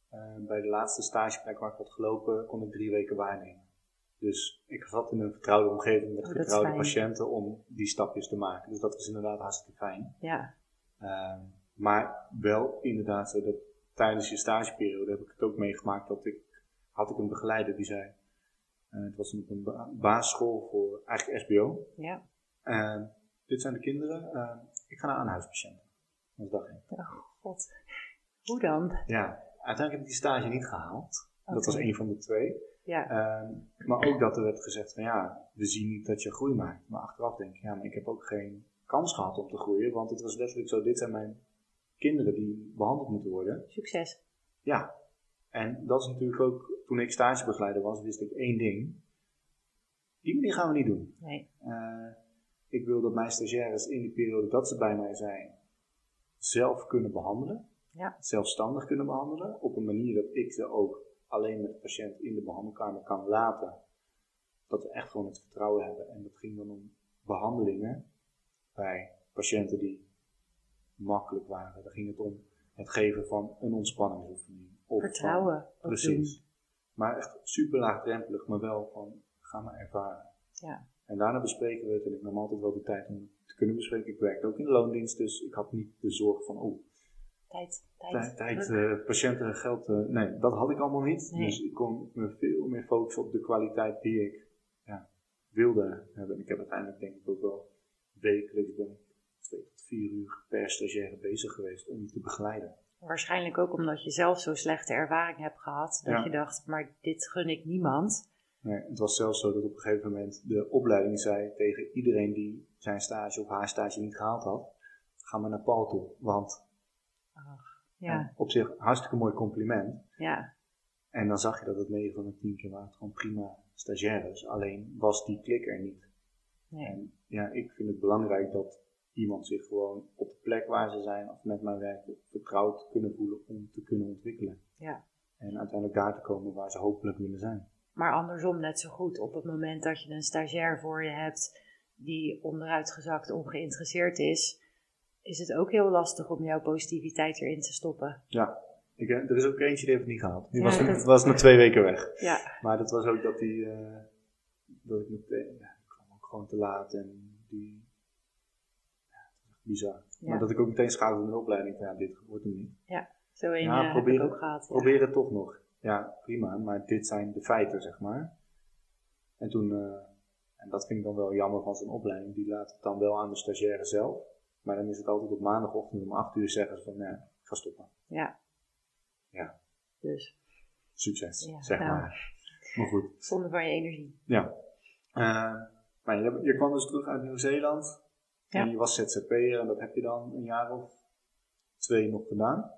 Speaker 1: eh, bij de laatste stageplek waar ik had gelopen, kon ik drie weken waarnemen. Dus ik zat in een vertrouwde omgeving met
Speaker 2: Oh,
Speaker 1: vertrouwde patiënten om die stapjes te maken. Dus dat was inderdaad hartstikke fijn.
Speaker 2: Ja,
Speaker 1: Ehm, maar wel inderdaad zo dat tijdens je stageperiode heb ik het ook meegemaakt dat ik, had ik een begeleider die zei, het was op een ba- basisschool voor eigenlijk SBO.
Speaker 2: ja.
Speaker 1: En dit zijn de kinderen, eh, ik ga naar aanhuispatiënten. Dat is dag één.
Speaker 2: Oh god. Hoe dan?
Speaker 1: Ja, uiteindelijk heb ik die stage niet gehaald. Dat was een van de twee.
Speaker 2: Ja,
Speaker 1: Ehm, maar ook dat er werd gezegd van ja, we zien niet dat je groei maakt. Maar achteraf denk ik, ja, maar ik heb ook geen kans gehad om te groeien. Want het was letterlijk zo, dit zijn mijn kinderen die behandeld moeten worden.
Speaker 2: succes.
Speaker 1: Ja, en dat is natuurlijk ook, toen ik stagebegeleider was, wist ik één ding. Die manier gaan we niet doen.
Speaker 2: Nee,
Speaker 1: Eh, ik wil dat mijn stagiaires in die periode dat ze bij mij zijn, zelf kunnen behandelen.
Speaker 2: Ja.
Speaker 1: Zelfstandig kunnen behandelen. Op een manier dat ik ze ook alleen met de patiënt in de behandelkamer kan laten. Dat we echt gewoon het vertrouwen hebben. En dat ging dan om behandelingen bij patiënten die makkelijk waren. Dan ging het om het geven van een ontspanningsoefening. Of
Speaker 2: vertrouwen.
Speaker 1: Precies. Maar echt super laagdrempelig, maar wel van ga maar ervaren.
Speaker 2: Ja.
Speaker 1: En daarna bespreken we het en ik nam altijd wel de tijd om te kunnen bespreken. Ik werkte ook in de loondienst, dus ik had niet de zorg van, oh.
Speaker 2: Tijd, tijd.
Speaker 1: tijd, eh, patiënten, geld. eh, nee, dat had ik allemaal niet.
Speaker 2: Nee.
Speaker 1: Dus ik kon me veel meer focussen op de kwaliteit die ik ja, wilde hebben. En ik heb uiteindelijk denk ik ook wel wekelijks ben twee tot vier uur per stagiaire bezig geweest om die te begeleiden.
Speaker 2: Waarschijnlijk ook omdat je zelf zo'n slechte ervaring hebt gehad. Dat
Speaker 1: Ja.
Speaker 2: je dacht, maar dit gun ik niemand.
Speaker 1: Nee, het was zelfs zo dat op een gegeven moment de opleiding zei tegen iedereen die zijn stage of haar stage niet gehaald had, ga maar naar Paul toe. Want
Speaker 2: Ja,
Speaker 1: en op zich hartstikke mooi compliment.
Speaker 2: ja,
Speaker 1: En dan zag je dat het 9 van de 10 keer waren gewoon prima stagiaires. Alleen was die klik er niet.
Speaker 2: nee.
Speaker 1: En ja, ik vind het belangrijk dat iemand zich gewoon op de plek waar ze zijn of met mij werken vertrouwd kunnen voelen om te kunnen ontwikkelen.
Speaker 2: Ja.
Speaker 1: En uiteindelijk daar te komen waar ze hopelijk willen zijn.
Speaker 2: Maar andersom net zo goed. Op het moment dat je een stagiair voor je hebt die onderuitgezakt ongeïnteresseerd is, is het ook heel lastig om jouw positiviteit erin te stoppen.
Speaker 1: Ja, ik, eh, er is ook eentje die heeft het niet gehaald. Die
Speaker 2: Ja,
Speaker 1: was,
Speaker 2: dat-
Speaker 1: was na twee weken weg.
Speaker 2: Ja,
Speaker 1: Maar dat was ook dat die, eh, dat ik meteen, ja, ik kwam ook gewoon te laat en die, ja, het was echt bizar.
Speaker 2: Ja.
Speaker 1: Maar dat ik ook meteen schakelde in de opleiding van, ja, dit wordt hem niet.
Speaker 2: zo een
Speaker 1: Ja,
Speaker 2: eh,
Speaker 1: probeer het.
Speaker 2: ook gehad. Ja.
Speaker 1: Probeer het toch nog. Ja, prima, maar dit zijn de feiten, zeg maar. En toen, eh, en dat vind ik dan wel jammer van zo'n opleiding, die laat het dan wel aan de stagiaire zelf. Maar dan is het altijd op maandagochtend om 8 uur zeggen ze van, ja, ik ga stoppen.
Speaker 2: Ja.
Speaker 1: Ja.
Speaker 2: Dus
Speaker 1: Succes,
Speaker 2: Ja,
Speaker 1: zeg
Speaker 2: nou.
Speaker 1: maar. Maar goed.
Speaker 2: zonde van je energie.
Speaker 1: Ja. Eh, maar je, je kwam dus terug uit Nieuw-Zeeland.
Speaker 2: Ja.
Speaker 1: En je was ZZP'er en dat heb je dan een jaar of twee nog gedaan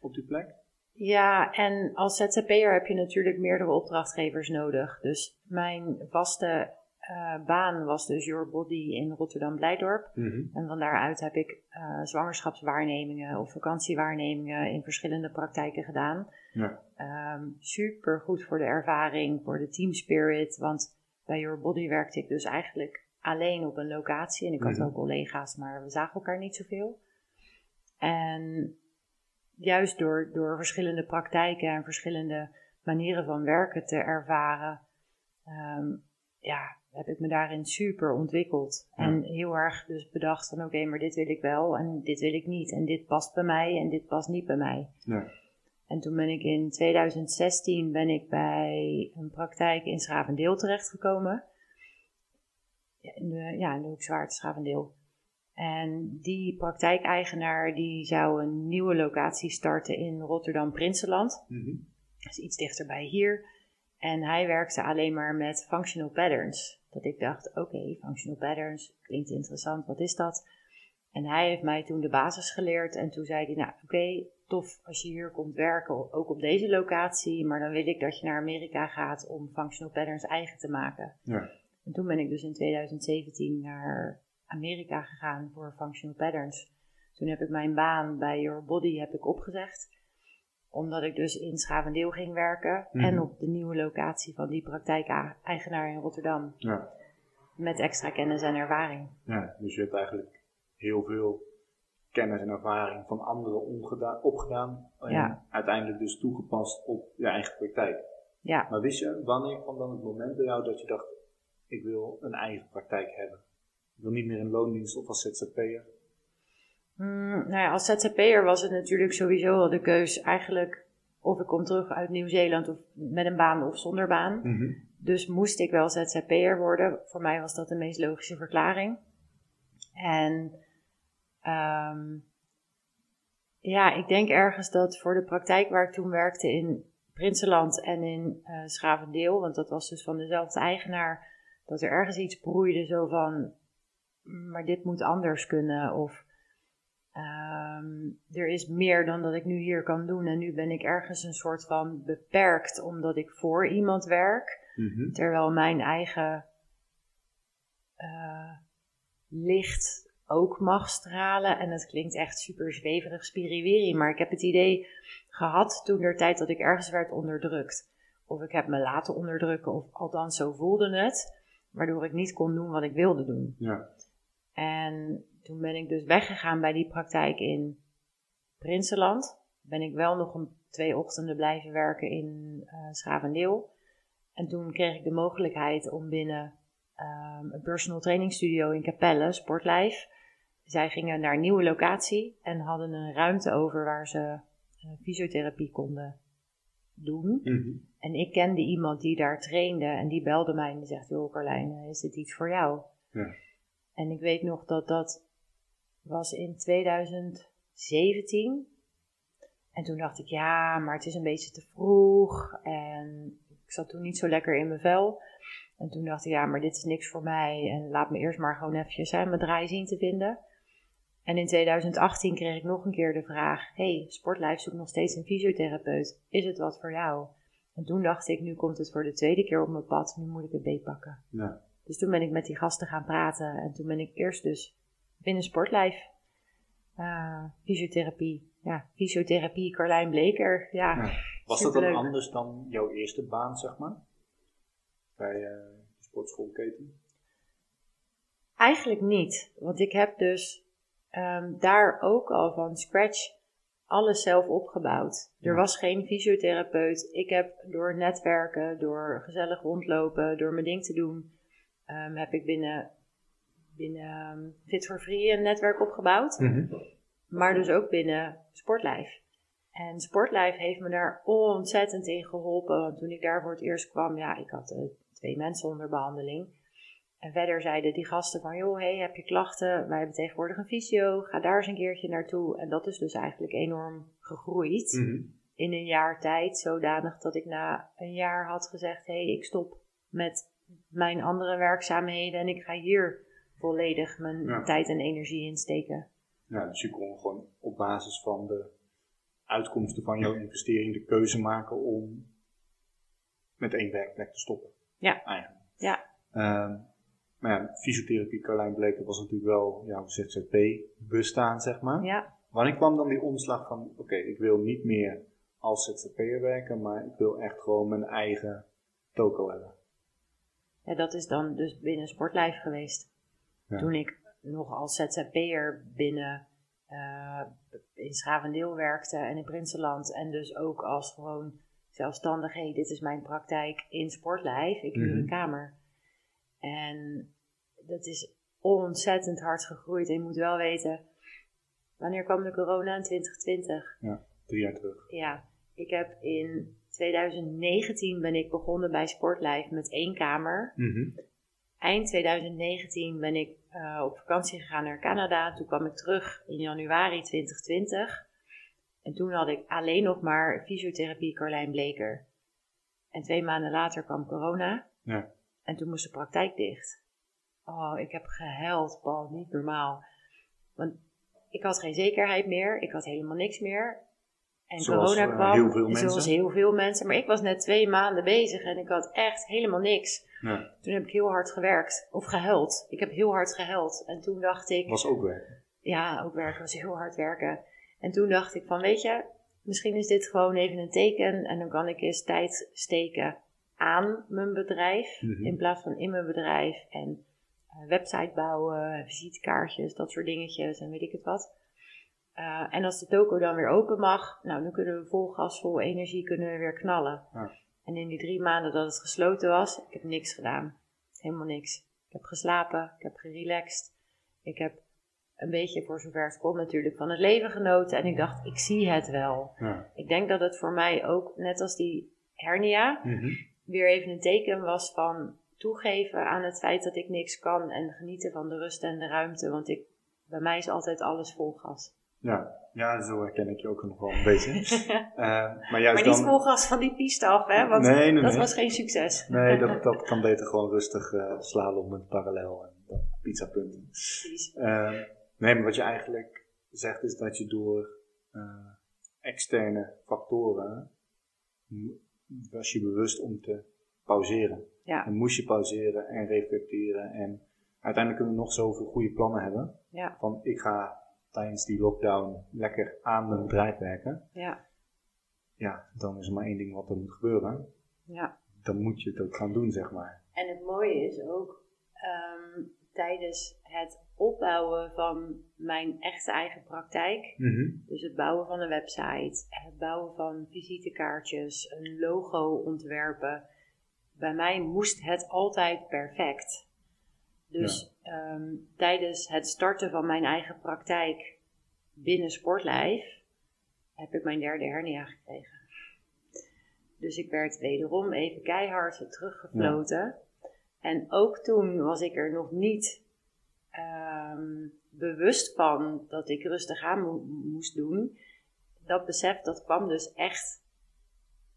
Speaker 1: op die plek.
Speaker 2: Ja, en als ZZP'er heb je natuurlijk meerdere opdrachtgevers nodig. Dus mijn vaste eh, baan was dus Your Body in Rotterdam-Blijdorp. En van daaruit heb ik eh, zwangerschapswaarnemingen of vakantiewaarnemingen in verschillende praktijken gedaan.
Speaker 1: Ja.
Speaker 2: Ehm, super goed voor de ervaring, voor de team spirit. Want bij Your Body werkte ik dus eigenlijk alleen op een locatie. En ik had
Speaker 1: Mhm.
Speaker 2: wel collega's, maar we zagen elkaar niet zoveel. En juist door, door verschillende praktijken en verschillende manieren van werken te ervaren, ehm, ja, heb ik me daarin super ontwikkeld.
Speaker 1: Ja.
Speaker 2: En heel erg dus bedacht van oké, maar dit wil ik wel en dit wil ik niet. En dit past bij mij en dit past niet bij mij.
Speaker 1: Ja.
Speaker 2: En toen ben ik in 2016 ben ik bij een praktijk in Schavendeel terechtgekomen. Ja, in de, ja, in de Hoekzwaard, Schavendeel. En die praktijkeigenaar die zou een nieuwe locatie starten in Rotterdam-Prinsenland.
Speaker 1: Mhm.
Speaker 2: Dat is iets dichterbij hier. En hij werkte alleen maar met functional patterns. Dat ik dacht, oké, functional patterns, klinkt interessant, wat is dat? En hij heeft mij toen de basis geleerd. En toen zei hij, nou oké, tof als je hier komt werken, ook op deze locatie. Maar dan wil ik dat je naar Amerika gaat om functional patterns eigen te maken.
Speaker 1: Ja.
Speaker 2: En toen ben ik dus in 2017 naar Amerika gegaan voor functional patterns. Toen heb ik mijn baan bij Your Body heb ik opgezegd. Omdat ik dus in Schavendeel ging werken.
Speaker 1: Mhm.
Speaker 2: En op de nieuwe locatie van die praktijk-eigenaar in Rotterdam.
Speaker 1: Ja.
Speaker 2: Met extra kennis en ervaring.
Speaker 1: ja, dus je hebt eigenlijk heel veel kennis en ervaring van anderen opgedaan. En
Speaker 2: Ja.
Speaker 1: uiteindelijk dus toegepast op je eigen praktijk.
Speaker 2: Ja,
Speaker 1: Maar wist je, wanneer kwam dan het moment bij jou dat je dacht, ik wil een eigen praktijk hebben? Ik wil niet meer in loondienst of als ZZP'er.
Speaker 2: Mm, nou ja, als ZZP'er was het natuurlijk sowieso al de keus eigenlijk of ik kom terug uit Nieuw-Zeeland of met een baan of zonder baan. Dus moest ik wel ZZP'er worden. Voor mij was dat de meest logische verklaring. En ehm, ja, ik denk ergens dat voor de praktijk waar ik toen werkte in Prinsenland en in eh Schavendeel, want dat was dus van dezelfde eigenaar, dat er ergens iets broeide zo van, "Mm, maar dit moet anders kunnen. Of ehm, er is meer dan dat ik nu hier kan doen. En nu ben ik ergens een soort van beperkt omdat ik voor iemand werk.
Speaker 1: Mhm.
Speaker 2: Terwijl mijn eigen eh, licht ook mag stralen. En het klinkt echt super zweverig, spiriwiri. Maar ik heb het idee gehad toen der tijd dat ik ergens werd onderdrukt. Of ik heb me laten onderdrukken, of althans zo voelde het. Waardoor ik niet kon doen wat ik wilde doen.
Speaker 1: Ja.
Speaker 2: En toen ben ik dus weggegaan bij die praktijk in Prinsenland. Ben ik wel nog een, twee ochtenden blijven werken in eh Schavendeel. En toen kreeg ik de mogelijkheid om binnen ehm, een personal training studio in Capelle, Sportlijf. Zij gingen naar een nieuwe locatie en hadden een ruimte over waar ze eh, fysiotherapie konden doen.
Speaker 1: Mhm.
Speaker 2: En ik kende iemand die daar trainde en die belde mij en die zegt, joh Carlijn, eh, is dit iets voor jou?
Speaker 1: Ja.
Speaker 2: En ik weet nog dat dat was in 2017. En toen dacht ik, ja, maar het is een beetje te vroeg. En ik zat toen niet zo lekker in mijn vel. En toen dacht ik, ja, maar dit is niks voor mij. En laat me eerst maar gewoon eventjes hè, mijn draai zien te vinden. En in 2018 kreeg ik nog een keer de vraag: Hey, Sportlijf zoekt nog steeds een fysiotherapeut. Is het wat voor jou? En toen dacht ik: Nu komt het voor de tweede keer op mijn pad. Nu moet ik het beetpakken.
Speaker 1: Ja.
Speaker 2: Dus toen ben ik met die gasten gaan praten. En toen ben ik eerst dus binnen Sportlijf eh, fysiotherapie. Ja, fysiotherapie Carlijn Bleker. Ja,
Speaker 1: Ja. Was dat dan anders dan jouw eerste baan, zeg maar? Bij eh, de sportschoolketen?
Speaker 2: Eigenlijk niet. Want ik heb dus ehm, daar ook al van scratch alles zelf opgebouwd. Er was geen fysiotherapeut. Ik heb door netwerken, door gezellig rondlopen, door mijn ding te doen, ehm, heb ik binnen, binnen ehm, Fit for Free een netwerk opgebouwd. Maar dus ook binnen Sportlijf. En Sportlijf heeft me daar ontzettend in geholpen. Want toen ik daar voor het eerst kwam, ja, ik had eh, twee mensen onder behandeling. En verder zeiden die gasten van, joh, hey, heb je klachten? Wij hebben tegenwoordig een fysio, ga daar eens een keertje naartoe. En dat is dus eigenlijk enorm gegroeid
Speaker 1: Mhm.
Speaker 2: in een jaar tijd. Zodanig dat ik na een jaar had gezegd, hey, ik stop met mijn andere werkzaamheden. En ik ga hier volledig mijn
Speaker 1: Ja.
Speaker 2: tijd en energie in steken.
Speaker 1: Ja, dus je kon gewoon op basis van de uitkomsten van jouw investering de keuze maken om met één werkplek te stoppen.
Speaker 2: Ja.
Speaker 1: Eigenlijk.
Speaker 2: Ja.
Speaker 1: Ehm, maar ja, fysiotherapie Carlijn Bleker was natuurlijk wel jouw ZZP-bestaan, zeg maar.
Speaker 2: Ja.
Speaker 1: Wanneer kwam dan die omslag van, oké, ik wil niet meer als ZZP'er werken, maar ik wil echt gewoon mijn eigen toko hebben.
Speaker 2: Ja, dat is dan dus binnen Sportlijf geweest.
Speaker 1: Ja.
Speaker 2: Toen ik nog als ZZP'er binnen eh, in Schavendeel werkte en in Prinsenland. En dus ook als gewoon zelfstandig, hey, dit is mijn praktijk in Sportlijf. Ik huur
Speaker 1: Mhm.
Speaker 2: een kamer. En dat is ontzettend hard gegroeid. En je moet wel weten, wanneer kwam de corona in 2020?
Speaker 1: Drie jaar terug.
Speaker 2: Ja, ik heb in 2019 ben ik begonnen bij Sportlijf met één kamer.
Speaker 1: Mhm.
Speaker 2: Eind 2019 ben ik eh, op vakantie gegaan naar Canada. Toen kwam ik terug in januari 2020. En toen had ik alleen nog maar fysiotherapie Carlijn Bleker. En twee maanden later kwam corona.
Speaker 1: Ja.
Speaker 2: En toen moest de praktijk dicht. Oh, ik heb gehuild, Paul, niet normaal. Want ik had geen zekerheid meer, ik had helemaal niks meer. En
Speaker 1: Zoals,
Speaker 2: corona
Speaker 1: eh,
Speaker 2: kwam,
Speaker 1: heel veel mensen.
Speaker 2: zoals heel veel mensen. Maar ik was net twee maanden bezig en ik had echt helemaal niks.
Speaker 1: Ja.
Speaker 2: Toen heb ik heel hard gewerkt, of gehuild. Ik heb heel hard gehuild. En toen dacht ik,
Speaker 1: Was ook werk.
Speaker 2: ja, ook werken was heel hard werken. En toen dacht ik van, weet je, misschien is dit gewoon even een teken en dan kan ik eens tijd steken aan mijn bedrijf
Speaker 1: Mhm.
Speaker 2: in plaats van in mijn bedrijf en website bouwen, visitekaartjes, dat soort dingetjes en weet ik het wat. Eh, en als de toko dan weer open mag, nou dan kunnen we vol gas, vol energie kunnen we weer knallen.
Speaker 1: Ja.
Speaker 2: En in die drie maanden dat het gesloten was, ik heb niks gedaan. Helemaal niks. Ik heb geslapen, ik heb gerelaxed, ik heb een beetje voor zover het kon natuurlijk van het leven genoten. En ik dacht, ik zie het wel.
Speaker 1: Ja.
Speaker 2: Ik denk dat het voor mij ook, net als die hernia,
Speaker 1: Mhm.
Speaker 2: weer even een teken was van toegeven aan het feit dat ik niks kan en genieten van de rust en de ruimte. Want ik, bij mij is altijd alles vol gas.
Speaker 1: Ja. ja, zo herken ik je ook nog wel een beetje. Eh, maar juist
Speaker 2: maar niet
Speaker 1: dan...
Speaker 2: vol gas van die piste af, hè? Want
Speaker 1: nee, nee,
Speaker 2: dat
Speaker 1: nee.
Speaker 2: was geen succes.
Speaker 1: Nee, dat, dat kan beter gewoon rustig eh slalom met parallel en pizzapunten.
Speaker 2: Precies.
Speaker 1: Eh, nee, maar wat je eigenlijk zegt is dat je door externe factoren was je bewust om te pauzeren.
Speaker 2: Ja,
Speaker 1: En moest je pauzeren en reflecteren en uiteindelijk kunnen we nog zoveel goede plannen hebben.
Speaker 2: ja,
Speaker 1: Van ik ga tijdens die lockdown lekker aan mijn bedrijf werken.
Speaker 2: ja,
Speaker 1: Ja, dan is er maar één ding wat er moet gebeuren.
Speaker 2: ja.
Speaker 1: Dan moet je het ook gaan doen, zeg maar.
Speaker 2: En het mooie is ook ehm, tijdens het opbouwen van mijn echte eigen praktijk. Dus het bouwen van een website, het bouwen van visitekaartjes, een logo ontwerpen. Bij mij moest het altijd perfect. Dus ehm, tijdens het starten van mijn eigen praktijk binnen Sportlijf heb ik mijn derde hernia gekregen. Dus ik werd wederom even keihard teruggefloten. En ook toen was ik er nog niet ehm, bewust van dat ik rustig aan mo- moest doen. Dat besef dat kwam dus echt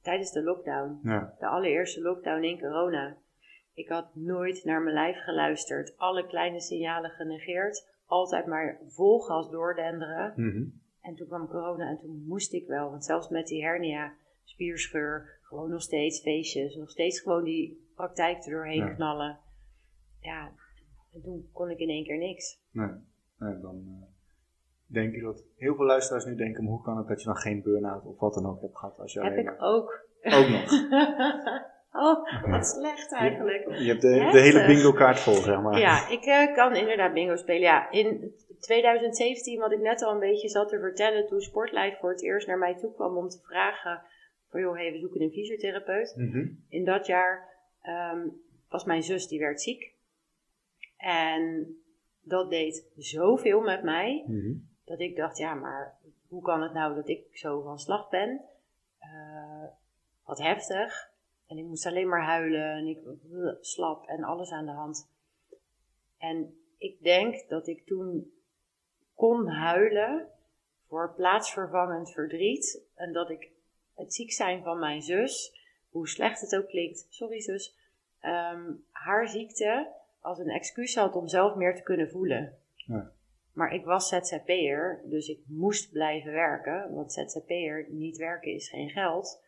Speaker 2: tijdens de lockdown.
Speaker 1: Ja,
Speaker 2: De allereerste lockdown in corona. Ik had nooit naar mijn lijf geluisterd. Alle kleine signalen genegeerd. Altijd maar vol gas doordenderen.
Speaker 1: Mhm.
Speaker 2: En toen kwam corona en toen moest ik wel. Want zelfs met die hernia, spierscheur, gewoon nog steeds feestjes. Nog steeds gewoon die praktijk er doorheen
Speaker 1: Ja.
Speaker 2: knallen. Ja, en toen kon ik in één keer niks.
Speaker 1: nee. nee dan eh, denk ik dat heel veel luisteraars nu denken, maar hoe kan het dat je dan geen burn-out of wat dan ook hebt gehad als je
Speaker 2: Heb ik ook.
Speaker 1: Ook nog.
Speaker 2: oh, wat slecht eigenlijk.
Speaker 1: Je hebt de, hele bingo kaart vol, zeg maar.
Speaker 2: Ja, ik eh, kan inderdaad bingo spelen. Ja, in 2017, wat ik net al een beetje zat te vertellen, toen Sportlife voor het eerst naar mij toe kwam om te vragen: van joh, hey, we zoeken een fysiotherapeut.
Speaker 1: Mhm.
Speaker 2: In dat jaar ehm, was mijn zus, die werd ziek. En dat deed zoveel met mij,
Speaker 1: Mhm.
Speaker 2: Dat ik dacht, ja, maar hoe kan het nou dat ik zo van slag ben? Eh, wat heftig. En ik moest alleen maar huilen en ik uh, slap en alles aan de hand. En ik denk dat ik toen kon huilen voor plaatsvervangend verdriet. En dat ik het ziek zijn van mijn zus, hoe slecht het ook klinkt, sorry zus, ehm, haar ziekte als een excuus had om zelf meer te kunnen voelen.
Speaker 1: Ja.
Speaker 2: Maar ik was ZZP'er, dus ik moest blijven werken. Want ZZP'er, niet werken is geen geld.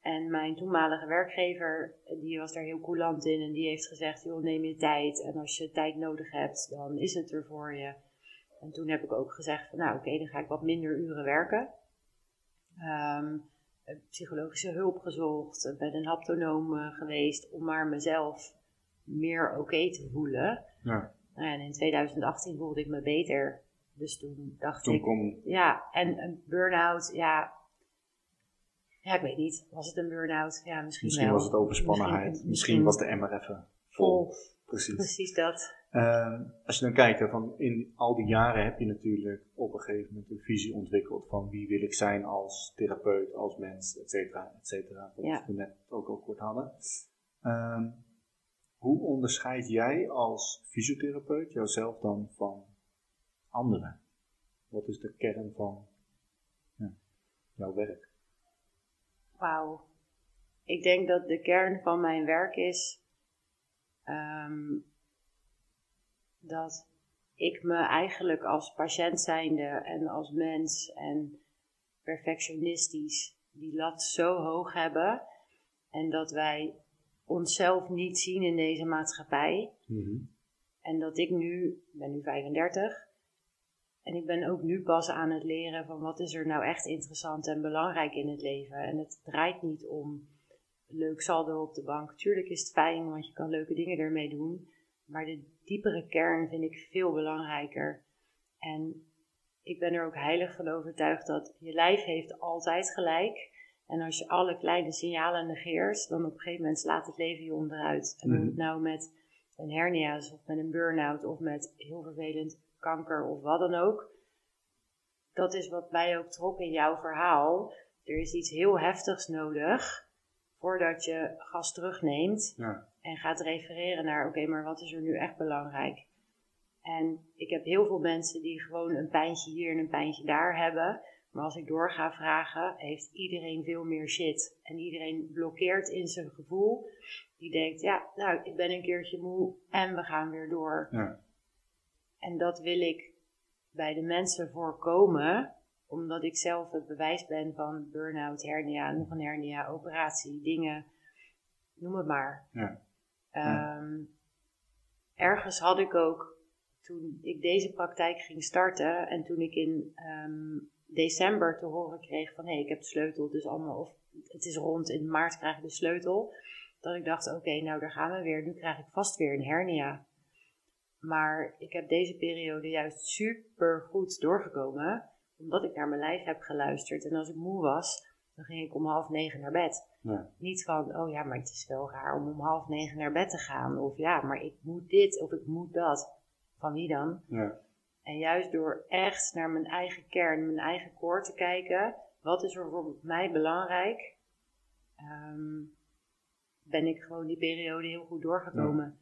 Speaker 2: En mijn toenmalige werkgever, die was daar heel coulant in. En die heeft gezegd, joh, neem je tijd. En als je tijd nodig hebt, dan is het er voor je. En toen heb ik ook gezegd van, nou oké, dan ga ik wat minder uren werken. Ehm, psychologische hulp gezocht, ben een haptonoom eh, geweest om maar mezelf meer oké te voelen.
Speaker 1: Ja.
Speaker 2: Nou en in 2018 voelde ik me beter. Dus toen dacht
Speaker 1: Toen
Speaker 2: ik, ja, en een burn-out, ja. Ja, ik weet niet. Was het een burn-out? Ja, misschien,
Speaker 1: misschien
Speaker 2: wel.
Speaker 1: was het overspannenheid. Misschien,
Speaker 2: misschien
Speaker 1: was de emmer even vol.
Speaker 2: vol.
Speaker 1: Precies.
Speaker 2: Precies dat.
Speaker 1: Ehm, als je dan kijkt, hè, van in al die jaren heb je natuurlijk op een gegeven moment een visie ontwikkeld van wie wil ik zijn als therapeut, als mens, et cetera, et cetera. Wat
Speaker 2: Ja.
Speaker 1: we net ook al kort hadden. Ehm, hoe onderscheid jij als fysiotherapeut jouzelf dan van anderen? Wat is de kern van ja, jouw werk?
Speaker 2: Wauw. Ik denk dat de kern van mijn werk is ehm, dat ik me eigenlijk als patiënt zijnde en als mens en perfectionistisch die lat zo hoog hebben. En dat wij onszelf niet zien in deze maatschappij.
Speaker 1: Mhm.
Speaker 2: En dat ik nu, ik ben nu 35, en ik ben ook nu pas aan het leren van wat is er nou echt interessant en belangrijk in het leven. En het draait niet om leuk saldo op de bank. Tuurlijk is het fijn, want je kan leuke dingen ermee doen. Maar de diepere kern vind ik veel belangrijker. En ik ben er ook heilig van overtuigd dat je lijf heeft altijd gelijk. En als je alle kleine signalen negeert, dan op een gegeven moment slaat het leven je onderuit. En
Speaker 1: Mhm.
Speaker 2: het nou met een hernia's of met een burn-out of met heel vervelend kanker of wat dan ook. Dat is wat mij ook trok in jouw verhaal. Er is iets heel heftigs nodig voordat je gas terugneemt
Speaker 1: Ja.
Speaker 2: en gaat refereren naar, oké, maar wat is er nu echt belangrijk? En ik heb heel veel mensen die gewoon een pijntje hier en een pijntje daar hebben. Maar als ik door ga vragen, heeft iedereen veel meer shit. En iedereen blokkeert in zijn gevoel. Die denkt, ja, nou, ik ben een keertje moe en we gaan weer door.
Speaker 1: Ja.
Speaker 2: En dat wil ik bij de mensen voorkomen, omdat ik zelf het bewijs ben van burn-out, hernia, nog een hernia, operatie, dingen, noem het maar.
Speaker 1: Ja.
Speaker 2: Ehm, ergens had ik ook, toen ik deze praktijk ging starten en toen ik in ehm, december te horen kreeg van hé, hey, ik heb de sleutel, dus allemaal, of het is rond, in maart krijg ik de sleutel, dat ik dacht, oké, nou daar gaan we weer, nu krijg ik vast weer een hernia. Maar ik heb deze periode juist super goed doorgekomen, omdat ik naar mijn lijf heb geluisterd. En als ik moe was, dan ging ik om half negen naar bed.
Speaker 1: Ja.
Speaker 2: Niet van, oh ja, maar het is wel raar om om half negen naar bed te gaan. Of ja, maar ik moet dit of ik moet dat. Van wie dan?
Speaker 1: Ja.
Speaker 2: En juist door echt naar mijn eigen kern, mijn eigen koor te kijken. Wat is er voor mij belangrijk? ehm, ben ik gewoon die periode heel goed doorgekomen.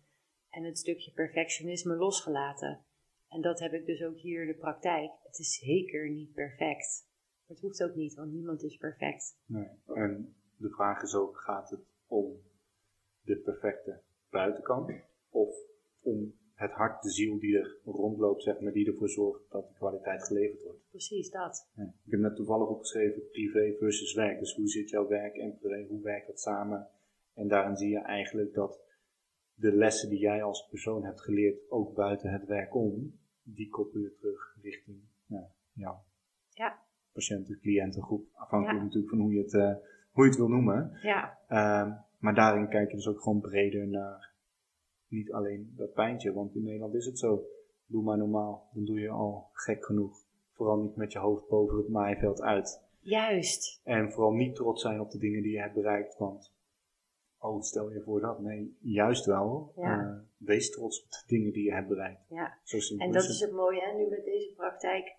Speaker 2: En het stukje perfectionisme losgelaten. En dat heb ik dus ook hier in de praktijk. Het is zeker niet perfect. Het hoeft ook niet, want niemand is perfect.
Speaker 1: Nee. En de vraag is ook, gaat het om de perfecte buitenkant? Of het hart, de ziel die er rondloopt, zeg maar, die ervoor zorgt dat de kwaliteit geleverd wordt?
Speaker 2: Precies dat.
Speaker 1: Ja. Ik heb net toevallig opgeschreven privé versus werk. Dus hoe zit jouw werk en privé, hoe werkt dat samen? En daarin zie je eigenlijk dat de lessen die jij als persoon hebt geleerd, ook buiten het werk om, die koppel je terug richting ja, jou.
Speaker 2: Ja.
Speaker 1: Patiënten, cliëntengroep, afhankelijk
Speaker 2: Ja.
Speaker 1: natuurlijk van hoe je het, eh, hoe je het wil noemen.
Speaker 2: Ja,
Speaker 1: Ehm, maar daarin kijk je dus ook gewoon breder naar niet alleen dat pijntje, want in Nederland is het zo. Doe maar normaal, dan doe je al gek genoeg. Vooral niet met je hoofd boven het maaiveld uit.
Speaker 2: juist.
Speaker 1: En vooral niet trots zijn op de dingen die je hebt bereikt, want oh, stel je voor dat. Nee, juist wel.
Speaker 2: Ja.
Speaker 1: Eh, wees trots op de dingen die je hebt bereikt.
Speaker 2: Ja.
Speaker 1: Zo simpel
Speaker 2: En dat
Speaker 1: is het
Speaker 2: mooie, hè, nu met deze praktijk.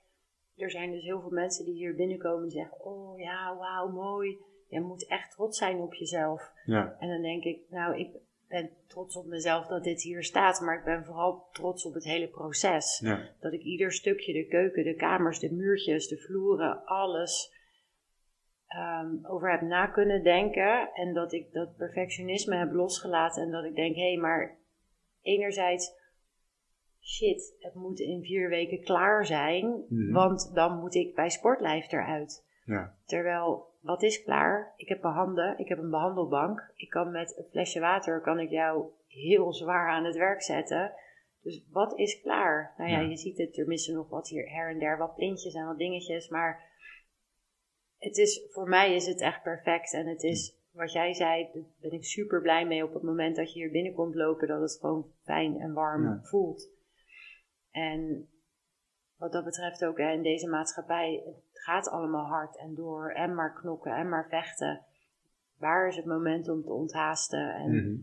Speaker 2: Er zijn dus heel veel mensen die hier binnenkomen en zeggen: Oh ja, wauw, mooi. Je moet echt trots zijn op jezelf.
Speaker 1: Ja,
Speaker 2: En dan denk ik: Nou, ik ben trots op mezelf dat dit hier staat, maar ik ben vooral trots op het hele proces.
Speaker 1: ja,
Speaker 2: Dat ik ieder stukje, de keuken, de kamers, de muurtjes, de vloeren, alles ehm, over heb na kunnen denken. En dat ik dat perfectionisme heb losgelaten. En dat ik denk, hé, hey, maar enerzijds, shit, het moet in vier weken klaar zijn.
Speaker 1: Mhm.
Speaker 2: Want dan moet ik bij Sportlijf eruit.
Speaker 1: ja,
Speaker 2: Terwijl, wat is klaar? Ik heb mijn handen, ik heb een behandelbank. Ik kan met een flesje water, kan ik jou heel zwaar aan het werk zetten. Dus wat is klaar? Nou ja,
Speaker 1: Ja.
Speaker 2: je ziet het, er missen nog wat hier her en der, wat plintjes en wat dingetjes. Maar het is, voor mij is het echt perfect. En het is, wat jij zei, daar ben ik super blij mee op het moment dat je hier binnenkomt lopen. Dat het gewoon fijn en warm
Speaker 1: Ja.
Speaker 2: voelt. En wat dat betreft ook hè, in deze maatschappij, gaat allemaal hard en door en maar knokken en maar vechten. Waar is het moment om te onthaasten en
Speaker 1: Mhm.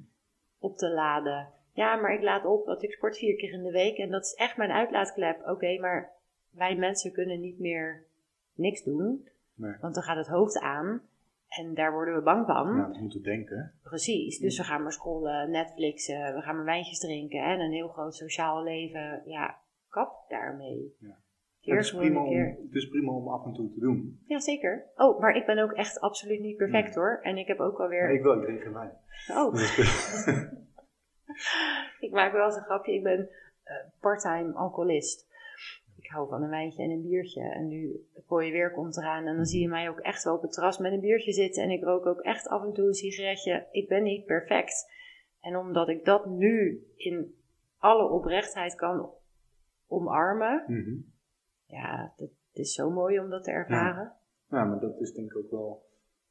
Speaker 2: op te laden? Ja, maar ik laat op, want ik sport vier keer in de week en dat is echt mijn uitlaatklep. Oké, maar wij mensen kunnen niet meer niks doen,
Speaker 1: Nee.
Speaker 2: want dan gaat het hoofd aan en daar worden we bang van.
Speaker 1: Ja, we moeten denken.
Speaker 2: Precies, dus we gaan maar scrollen, Netflixen, we gaan maar wijntjes drinken en een heel groot sociaal leven. Ja, kap daarmee.
Speaker 1: Ja.
Speaker 2: Keer
Speaker 1: Het is, prima
Speaker 2: een keer.
Speaker 1: om, het is prima om af en toe te doen.
Speaker 2: Ja, zeker. Oh, maar ik ben ook echt absoluut niet perfect
Speaker 1: Nee.
Speaker 2: hoor. En ik heb ook alweer...
Speaker 1: Ja, ik wil, geen wijn.
Speaker 2: Oh,
Speaker 1: Dus-
Speaker 2: ik maak wel eens een grapje. Ik ben uh, parttime alcoholist. Ik hou van een wijntje en een biertje. En nu mooie weer komt eraan. En dan zie je mij ook echt wel op het terras met een biertje zitten. En ik rook ook echt af en toe een sigaretje. Ik ben niet perfect. En omdat ik dat nu in alle oprechtheid kan omarmen.
Speaker 1: Mhm.
Speaker 2: Ja, dat is zo mooi om dat te ervaren.
Speaker 1: Ja. maar dat is denk ik ook wel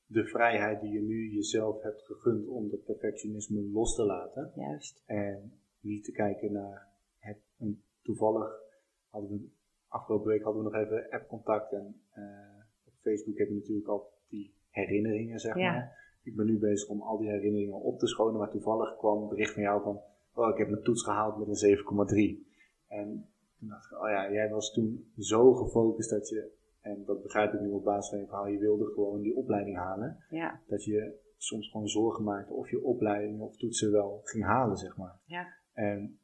Speaker 1: de vrijheid die je nu jezelf hebt gegund om dat perfectionisme los te laten.
Speaker 2: Juist.
Speaker 1: En niet te kijken naar het. En toevallig hadden we afgelopen week hadden we nog even app-contact en uh, op Facebook heb je natuurlijk al die herinneringen, zeg
Speaker 2: Ja.
Speaker 1: maar. Ik ben nu bezig om al die herinneringen op te schonen, maar toevallig kwam een bericht van jou van, oh, ik heb mijn toets gehaald met een 7,3. En toen dacht ik, oh ja, jij was toen zo gefocust dat je, en dat begrijp ik nu op basis van je verhaal, je wilde gewoon die opleiding halen.
Speaker 2: Ja,
Speaker 1: Dat je soms gewoon zorgen maakte of je opleiding of toetsen wel ging halen, zeg maar.
Speaker 2: ja,
Speaker 1: En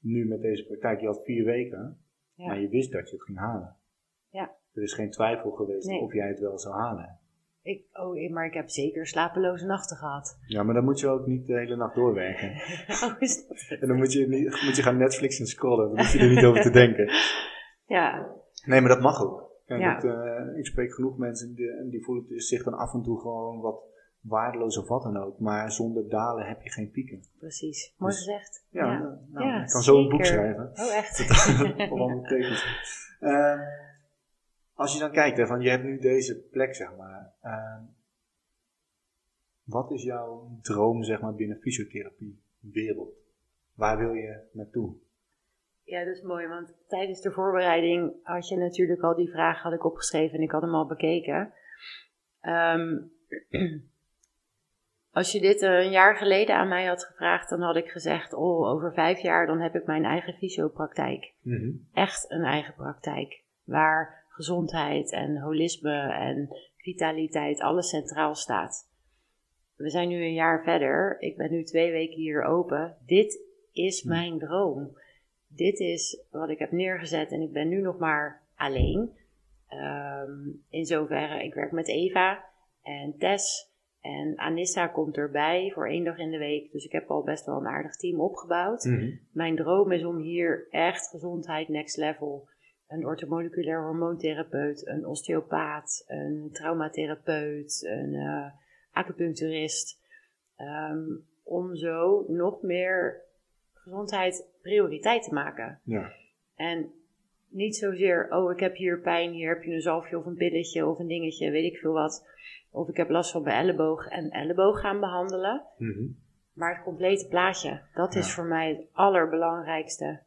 Speaker 1: nu met deze praktijk, je had vier weken,
Speaker 2: ja.
Speaker 1: maar je wist dat je het ging halen.
Speaker 2: Ja.
Speaker 1: Er is geen twijfel geweest
Speaker 2: Nee.
Speaker 1: of jij het wel zou halen.
Speaker 2: Ik, oh, maar ik heb zeker slapeloze nachten gehad.
Speaker 1: Ja, maar dan moet je ook niet de hele nacht doorwerken.
Speaker 2: oh, is dat?
Speaker 1: En dan moet je, niet, moet je gaan Netflix en scrollen. Dan hoef je er niet over te denken.
Speaker 2: Ja,
Speaker 1: Nee, maar dat mag ook. Ja. dat, eh, ik spreek genoeg mensen die, en die voelen het zich dan af en toe gewoon wat waardeloos of wat dan ook. Maar zonder dalen heb je geen pieken.
Speaker 2: precies. Mooi
Speaker 1: Dus-
Speaker 2: gezegd.
Speaker 1: Ja,
Speaker 2: Ja.
Speaker 1: nou, nou,
Speaker 2: Ja,
Speaker 1: ik kan zo een boek schrijven.
Speaker 2: Oh, echt?
Speaker 1: Allemaal tekens. Ehm, als je dan kijkt, hè, van je hebt nu deze plek, zeg maar. Ehm, wat is jouw droom, zeg maar, binnen fysiotherapie wereld? Waar wil je naartoe?
Speaker 2: Ja, dat is mooi, want tijdens de voorbereiding had je natuurlijk al die vraag had ik opgeschreven en ik had hem al bekeken. Ehm, als je dit een jaar geleden aan mij had gevraagd, dan had ik gezegd, oh, over vijf jaar dan heb ik mijn eigen fysiopraktijk. Echt een eigen praktijk, waar gezondheid en holisme en vitaliteit alles centraal staat. We zijn nu een jaar verder, ik ben nu twee weken hier open. Dit is
Speaker 1: Hm.
Speaker 2: mijn droom dit is wat ik heb neergezet en ik ben nu nog maar alleen. Ehm, in zoverre, ik werk met Eva en Tess en Anissa komt erbij voor één dag in de week. Dus ik heb al best wel een aardig team opgebouwd.
Speaker 1: Mhm.
Speaker 2: Mijn droom is om hier echt gezondheid next level. Een orthomoleculair hormoontherapeut, een osteopaat, een traumatherapeut, een eh, acupuncturist. Ehm, om zo nog meer gezondheid prioriteit te maken.
Speaker 1: Ja.
Speaker 2: En niet zozeer, oh ik heb hier pijn, hier heb je een zalfje of een pilletje of een dingetje, weet ik veel wat. Of ik heb last van mijn elleboog en elleboog gaan behandelen.
Speaker 1: Mhm.
Speaker 2: Maar het complete plaatje, dat is voor mij het allerbelangrijkste.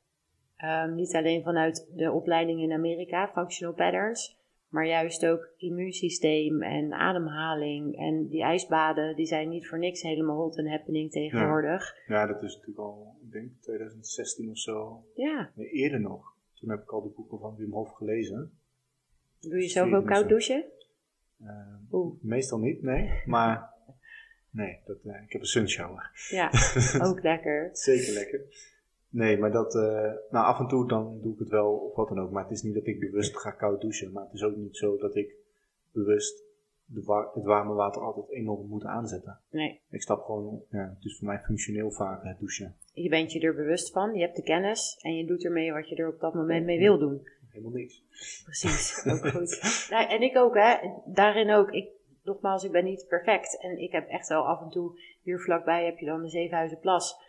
Speaker 2: Ehm, niet alleen vanuit de opleiding in Amerika, Functional Patterns, maar juist ook immuunsysteem en ademhaling. En die ijsbaden, die zijn niet voor niks helemaal hot en happening tegenwoordig.
Speaker 1: ja, dat is natuurlijk al, ik denk 2016 of zo.
Speaker 2: Ja,
Speaker 1: Nee, eerder nog. Toen heb ik al de boeken van Wim Hof gelezen.
Speaker 2: doe je zelf ook koud douchen? Oeh,
Speaker 1: meestal niet, nee. Maar nee, dat, eh, ik heb een sunshower.
Speaker 2: ja, ook lekker.
Speaker 1: Zeker lekker. Nee, maar dat, eh, nou af en toe dan doe ik het wel of wat dan ook. Maar het is niet dat ik bewust ga koud douchen. Maar het is ook niet zo dat ik bewust de wa- het warme water altijd enorm moet aanzetten.
Speaker 2: Nee,
Speaker 1: Ik stap gewoon, ja, het is voor mij functioneel vaak het douchen.
Speaker 2: je bent je er bewust van, je hebt de kennis en je doet ermee wat je er op dat moment mee wil doen.
Speaker 1: Helemaal niks.
Speaker 2: Precies, ook goed. Nou, en ik ook, hè. Daarin ook. Ik, nogmaals, ik ben niet perfect. En ik heb echt wel af en toe, hier vlakbij heb je dan de Zevenhuizenplas.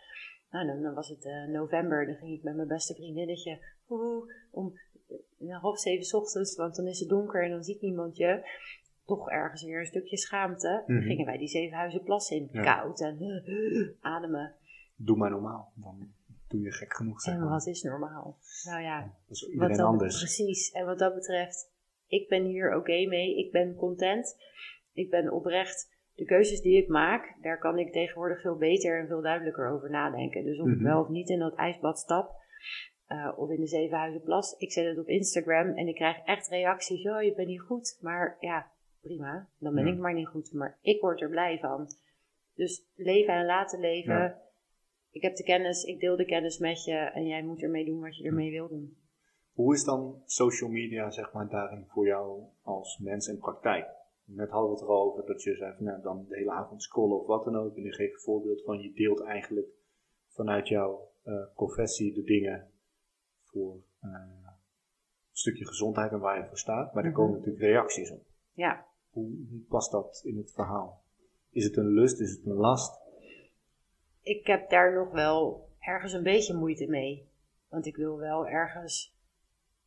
Speaker 2: Nou, dan, dan was het eh, november. Dan ging ik met mijn beste vriendinnetje om eh, half zeven ochtends, want dan is het donker en dan ziet niemand je. Toch ergens weer een stukje schaamte.
Speaker 1: Mhm.
Speaker 2: gingen wij die Zevenhuizenplas in.
Speaker 1: Ja.
Speaker 2: Koud en ademen.
Speaker 1: Doe maar normaal. Dan doe je gek genoeg. Zeg
Speaker 2: En wat is normaal? Nou ja,
Speaker 1: Dat is
Speaker 2: Wat
Speaker 1: anders.
Speaker 2: Precies. En wat dat betreft, ik ben hier oké mee. Ik ben content. Ik ben oprecht. De keuzes die ik maak, daar kan ik tegenwoordig veel beter en veel duidelijker over nadenken. Dus of ik
Speaker 1: Mhm.
Speaker 2: wel of niet in dat ijsbad stap, eh, of in de Zevenhuizenplas. Ik zet het op Instagram en ik krijg echt reacties. Oh, je bent niet goed. Maar ja, prima. Dan ben
Speaker 1: Ja.
Speaker 2: ik maar niet goed. Maar ik word er blij van. Dus leven en laten leven.
Speaker 1: Ja.
Speaker 2: Ik heb de kennis, ik deel de kennis met je en jij moet ermee doen wat je ermee wil doen.
Speaker 1: Hoe is dan social media, zeg maar, daarin voor jou als mens in praktijk? Net hadden we het er al over dat je zei van, nou, dan de hele avond scrollen of wat dan ook. En nu geef je een voorbeeld van, je deelt eigenlijk vanuit jouw eh, professie de dingen voor eh, een stukje gezondheid en waar je voor staat. Maar er
Speaker 2: Mhm.
Speaker 1: komen natuurlijk reacties op.
Speaker 2: Ja,
Speaker 1: Hoe, hoe past dat in het verhaal? Is het een lust? Is het een last?
Speaker 2: ik heb daar nog wel ergens een beetje moeite mee. Want ik wil wel ergens.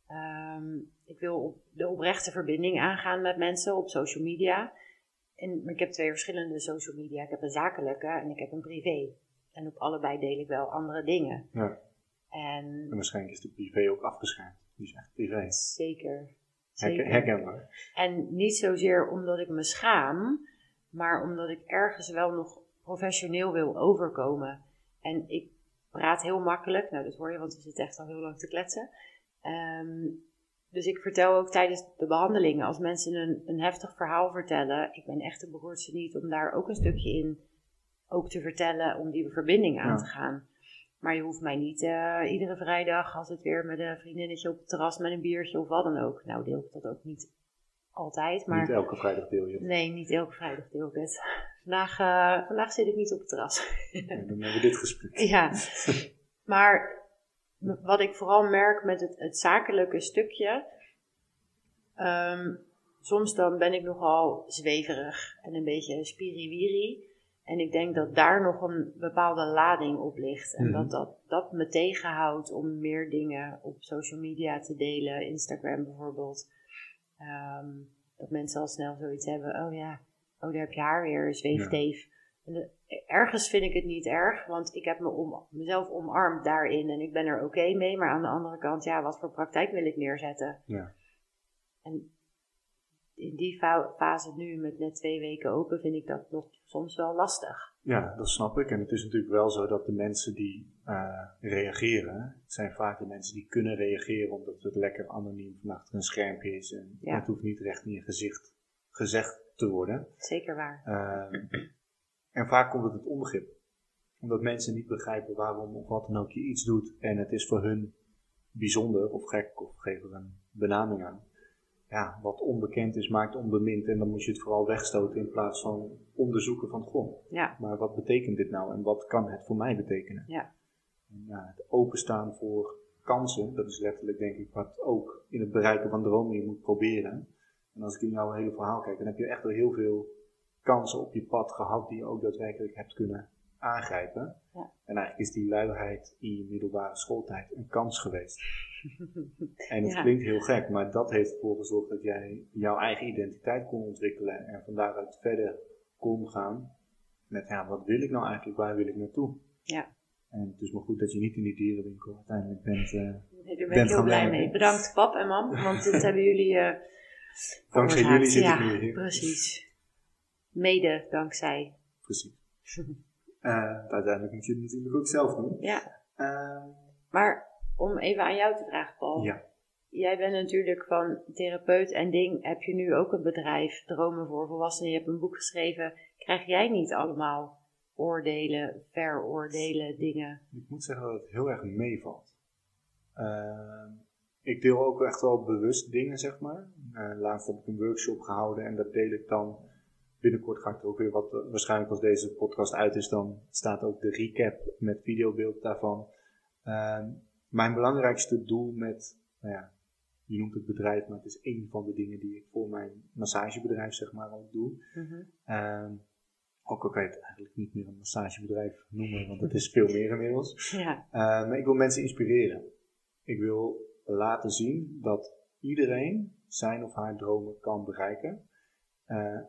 Speaker 2: Ehm, ik wil op de oprechte verbinding aangaan met mensen op social media. En ik heb twee verschillende social media. Ik heb een zakelijke en ik heb een privé. En op allebei deel ik wel andere dingen.
Speaker 1: Ja.
Speaker 2: En
Speaker 1: En waarschijnlijk is de privé ook afgeschermd. Die is echt privé.
Speaker 2: zeker. Zeker.
Speaker 1: herkenbaar.
Speaker 2: En niet zozeer omdat ik me schaam, maar omdat ik ergens wel nog professioneel wil overkomen. En ik praat heel makkelijk, nou dat hoor je, want we zitten echt al heel lang te kletsen. Ehm, dus ik vertel ook tijdens de behandelingen, als mensen een, een heftig verhaal vertellen, ik ben echt de behoortste niet om daar ook een stukje in ook te vertellen, om die verbinding aan
Speaker 1: Ja.
Speaker 2: te gaan. Maar je hoeft mij niet eh, iedere vrijdag, als het weer met een vriendinnetje op het terras met een biertje of wat dan ook. Nou, deel ik dat ook niet altijd, maar
Speaker 1: Niet elke vrijdag deel je het.
Speaker 2: nee, niet elke vrijdag deel ik het. Vandaag, eh, vandaag zit ik niet op het terras.
Speaker 1: Dan hebben we dit gesprek.
Speaker 2: ja, maar wat ik vooral merk met het, het zakelijke stukje, ehm, soms dan ben ik nogal zweverig en een beetje spiriwiri. En ik denk dat daar nog een bepaalde lading op ligt. En
Speaker 1: Mhm.
Speaker 2: dat, dat dat me tegenhoudt om meer dingen op social media te delen. Instagram bijvoorbeeld. Ehm, dat mensen al snel zoiets hebben. Oh ja, oh daar heb je haar weer, zweefteef. En de- ergens vind ik het niet erg, want ik heb me om, mezelf omarmd daarin. En ik ben er oké mee. Maar aan de andere kant, ja, wat voor praktijk wil ik neerzetten?
Speaker 1: Ja.
Speaker 2: En in die fa- fase nu, met net twee weken open, vind ik dat nog soms wel lastig.
Speaker 1: Ja, dat snap ik. En het is natuurlijk wel zo dat de mensen die eh, reageren, het zijn vaak de mensen die kunnen reageren omdat het lekker anoniem van achter een schermpje is. En
Speaker 2: Ja.
Speaker 1: het hoeft niet recht in je gezicht gezegd te worden.
Speaker 2: Zeker waar.
Speaker 1: Eh, en vaak komt het het onbegrip. Omdat mensen niet begrijpen waarom of wat dan ook je iets doet. En het is voor hun bijzonder of gek of geef er een benaming aan. Ja, wat onbekend is maakt onbemind. En dan moet je het vooral wegstoten in plaats van onderzoeken van goh.
Speaker 2: Ja,
Speaker 1: Maar wat betekent dit nou en wat kan het voor mij betekenen?
Speaker 2: ja,
Speaker 1: En ja, het openstaan voor kansen, dat is letterlijk denk ik wat ook in het bereiken van dromen je moet proberen. En als ik in jouw hele verhaal kijk, dan heb je echt wel heel veel kansen op je pad gehad die je ook daadwerkelijk hebt kunnen aangrijpen.
Speaker 2: Ja.
Speaker 1: En eigenlijk is die luiheid in je middelbare schooltijd een kans geweest. En het
Speaker 2: Ja.
Speaker 1: klinkt heel gek, maar dat heeft ervoor gezorgd dat jij jouw eigen identiteit kon ontwikkelen en van daaruit verder kon gaan met ja, wat wil ik nou eigenlijk, waar wil ik naartoe?
Speaker 2: ja.
Speaker 1: En het is maar goed dat je niet in die dierenwinkel uiteindelijk bent. eh,
Speaker 2: Nee, daar ben ik heel blij mee. Bedankt pap en mam, want dit hebben jullie eh
Speaker 1: dankzij jullie zit
Speaker 2: ja,
Speaker 1: ik nu hier.
Speaker 2: precies. Mede dankzij.
Speaker 1: Precies. Eh, uiteindelijk moet je het natuurlijk ook zelf doen.
Speaker 2: Ja,
Speaker 1: Eh,
Speaker 2: maar om even aan jou te vragen Paul.
Speaker 1: ja,
Speaker 2: Jij bent natuurlijk van therapeut en ding. Heb je nu ook een bedrijf, Dromen voor Volwassenen? Je hebt een boek geschreven. Krijg jij niet allemaal oordelen, veroordelen, dingen?
Speaker 1: ik moet zeggen dat het heel erg meevalt. Eh, ik deel ook echt wel bewust dingen, zeg maar. Eh, laatst heb ik een workshop gehouden en dat deel ik dan. Binnenkort ga ik er ook weer wat, eh, waarschijnlijk als deze podcast uit is, dan staat ook de recap met videobeeld daarvan. Eh, mijn belangrijkste doel met, nou ja, je noemt het bedrijf, maar het is één van de dingen die ik voor mijn massagebedrijf, zeg maar, ook doe.
Speaker 2: Mhm.
Speaker 1: Ehm, ook al kan je het eigenlijk niet meer een massagebedrijf noemen, want het is veel meer inmiddels.
Speaker 2: Ja,
Speaker 1: Eh, maar ik wil mensen inspireren. Ik wil laten zien dat iedereen zijn of haar dromen kan bereiken. Eh,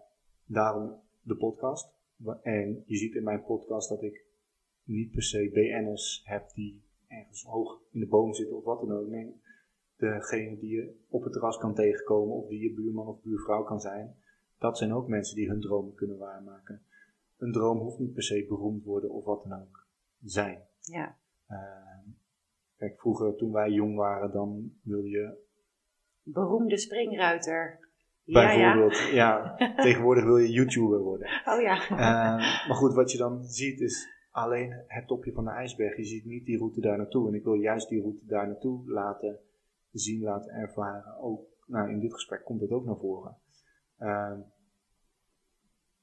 Speaker 1: daarom de podcast. En je ziet in mijn podcast dat ik niet per se BN'ers heb die ergens hoog in de boom zitten of wat dan ook. Nee, degene die je op het terras kan tegenkomen of die je buurman of buurvrouw kan zijn. Dat zijn ook mensen die hun dromen kunnen waarmaken. Een droom hoeft niet per se beroemd worden of wat dan ook zijn.
Speaker 2: ja,
Speaker 1: Eh, kijk, vroeger toen wij jong waren, dan wilde je
Speaker 2: beroemde springruiter. Ja, ja.
Speaker 1: bijvoorbeeld, ja, tegenwoordig wil je YouTuber worden.
Speaker 2: Oh ja.
Speaker 1: Eh, maar goed, wat je dan ziet is alleen het topje van de ijsberg. Je ziet niet die route daar naartoe. En ik wil juist die route daar naartoe laten zien, laten ervaren. Ook, nou, in dit gesprek komt het ook naar voren. Eh,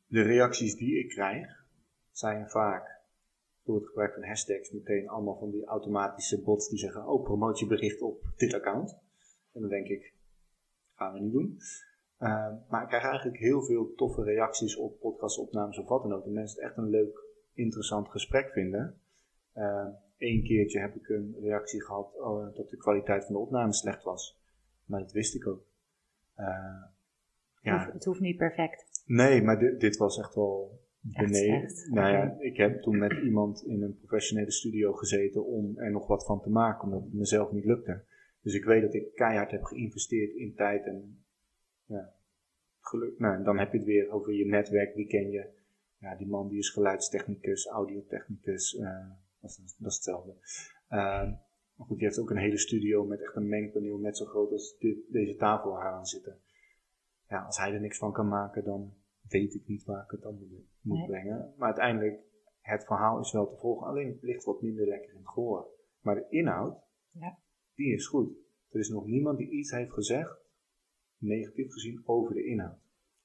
Speaker 1: de reacties die ik krijg zijn vaak door het gebruik van hashtags meteen allemaal van die automatische bots die zeggen, oh promotiebericht op dit account. En dan denk ik, gaan we niet doen. Uh, maar ik krijg eigenlijk heel veel toffe reacties op podcastopnames of wat dan ook. De mensen het echt een leuk, interessant gesprek vinden. Eén uh, keertje heb ik een reactie gehad uh, dat de kwaliteit van de opname slecht was. Maar dat wist ik ook.
Speaker 2: Uh, ja. Het hoeft niet perfect.
Speaker 1: Nee, maar dit, dit was echt wel beneden. Nou ja, ik heb toen met iemand in een professionele studio gezeten om er nog wat van te maken, omdat het mezelf niet lukte. Dus ik weet dat ik keihard heb geïnvesteerd in tijd en ja, geluk. Nou, dan heb je het weer over je netwerk, wie ken je? Ja, die man die is geluidstechnicus, audiotechnicus, uh, dat, is, dat is hetzelfde. Uh, maar goed, die heeft ook een hele studio met echt een mengpaneel net zo groot als dit, deze tafel waar aan zitten. Ja, als hij er niks van kan maken, dan weet ik niet waar ik het dan moet, moet brengen. Maar uiteindelijk, het verhaal is wel te volgen, alleen het ligt wat minder lekker in het gehoor. Maar de inhoud, ja. die is goed. Er is nog niemand die iets heeft gezegd, negatief gezien, over de inhoud.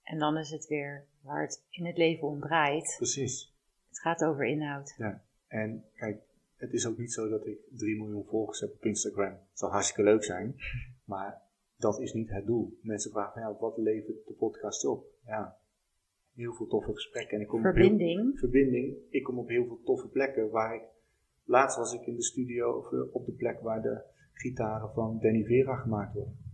Speaker 2: En dan is het weer waar het in het leven om draait.
Speaker 1: Precies.
Speaker 2: Het gaat over inhoud.
Speaker 1: Ja, en kijk, het is ook niet zo dat ik 3 miljoen volgers heb op Instagram. Het zou hartstikke leuk zijn, maar dat is niet het doel. Mensen vragen, ja, wat levert de podcast op? Ja, heel veel toffe gesprekken. En ik kom
Speaker 2: verbinding.
Speaker 1: Op verbinding. Ik kom op heel veel toffe plekken waar ik... Laatst was ik in de studio of eh, op de plek waar de gitaren van Danny Vera gemaakt worden.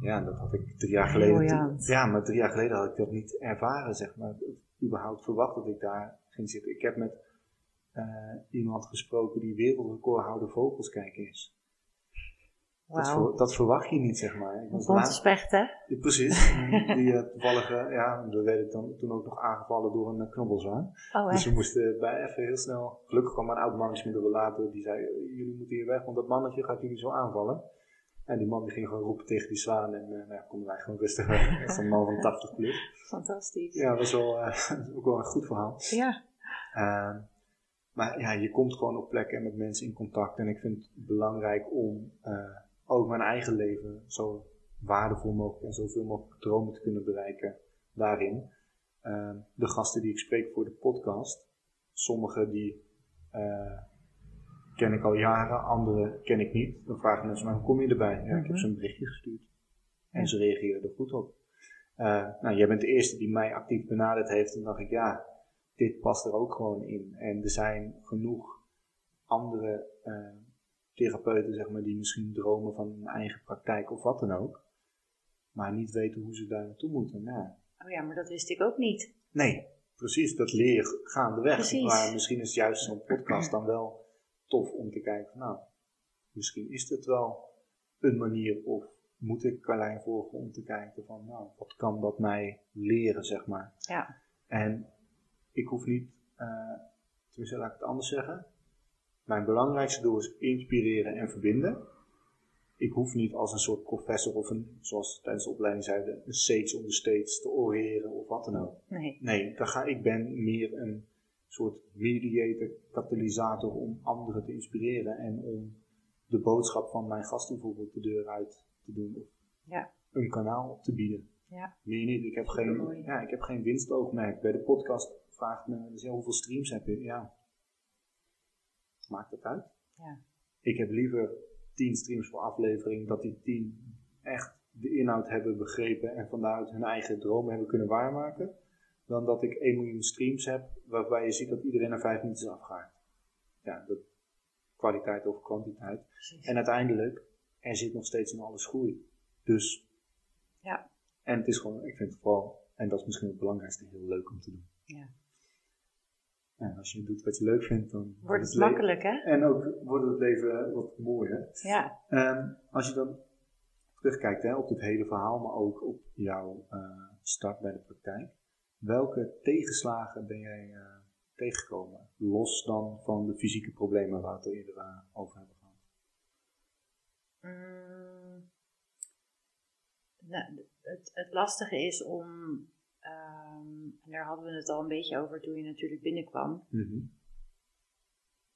Speaker 1: Ja, dat had ik drie jaar geleden. Ja, maar drie jaar geleden had ik dat niet ervaren, zeg maar. Überhaupt verwacht dat ik daar ging zitten. Ik heb met uh, iemand gesproken die wereldrecordhouder vogelskijker is. Dat, dat, verwacht je niet, zeg maar.
Speaker 2: Bondspecht, hè?
Speaker 1: Ja, precies. die uh, toevallig, uh, ja, we werden dan, toen ook nog aangevallen door een knobbelzwaan. Oh, dus we moesten bij even heel snel, gelukkig kwam een oud mannetje met later, die zei, jullie moeten hier weg, want dat mannetje gaat jullie zo aanvallen. En die man die ging gewoon roepen tegen die zwaan en uh, nou, konden wij gewoon rustig weg. Echt een man van 80 plus.
Speaker 2: Fantastisch.
Speaker 1: Ja, dat was wel, ook wel een goed verhaal.
Speaker 2: Ja.
Speaker 1: Ehm, maar ja, je komt gewoon op plekken en met mensen in contact. En ik vind het belangrijk om ook mijn eigen leven zo waardevol mogelijk en zoveel mogelijk dromen te kunnen bereiken daarin. Uh, de gasten die ik spreek voor de podcast, sommige die ken ik al jaren, andere ken ik niet. Dan vragen mensen mij, hoe kom je erbij? Ja, ik heb ze een berichtje gestuurd. En ze reageren er goed op. Uh, nou, jij bent de eerste die mij actief benaderd heeft. En dacht ik, ja, dit past er ook gewoon in. En er zijn genoeg andere therapeuten, zeg maar, die misschien dromen van een eigen praktijk of wat dan ook, maar niet weten hoe ze daar naartoe moeten. Nou,
Speaker 2: oh ja, maar dat wist ik ook niet.
Speaker 1: Nee, precies, dat leer je gaandeweg. Precies. Maar misschien is juist zo'n podcast dan wel tof om te kijken nou, misschien is dit wel een manier of moet ik Carlijn volgen om te kijken van, nou, wat kan dat mij leren, zeg maar.
Speaker 2: Ja.
Speaker 1: En ik hoef niet, uh, tenminste laat ik het anders zeggen, mijn belangrijkste doel is inspireren en verbinden. Ik hoef niet als een soort professor of een, zoals tijdens de opleiding zeiden, een sage on the stage te oreren of wat dan ook.
Speaker 2: Nee.
Speaker 1: Nee, dan ga, ik ben meer een soort mediator, katalysator om anderen te inspireren en om de boodschap van mijn gasten bijvoorbeeld de deur uit te doen of
Speaker 2: ja.
Speaker 1: een kanaal te bieden.
Speaker 2: Ja.
Speaker 1: Meer niet. Ik heb, geen, ja, ik heb geen winstoogmerk. Bij de podcast vraagt men dus hoeveel streams heb je? Ja, maakt het uit.
Speaker 2: Ja.
Speaker 1: Ik heb liever 10 streams per aflevering, dat die 10 echt de inhoud hebben begrepen en vanuit hun eigen dromen hebben kunnen waarmaken, dan dat ik 1 miljoen streams heb waarbij je ziet dat iedereen na 5 minuten is afgehaakt. Ja, dat, kwaliteit over kwantiteit. En uiteindelijk, er zit nog steeds in alles groei. Dus,
Speaker 2: ja.
Speaker 1: En het is gewoon, ik vind het vooral, en dat is misschien het belangrijkste, heel leuk om te doen.
Speaker 2: Ja.
Speaker 1: Als je doet wat je leuk vindt, dan
Speaker 2: wordt het, makkelijk, hè?
Speaker 1: En ook wordt het leven wat mooier.
Speaker 2: Ja.
Speaker 1: Um, als je dan terugkijkt hè, op dit hele verhaal, maar ook op jouw uh, start bij de praktijk, welke tegenslagen ben jij uh, tegengekomen? Los dan van de fysieke problemen waar we het eerder uh, over hebben gehad.
Speaker 2: Mm, nou, het, het lastige is om Um, en daar hadden we het al een beetje over toen je natuurlijk binnenkwam.
Speaker 1: Mhm.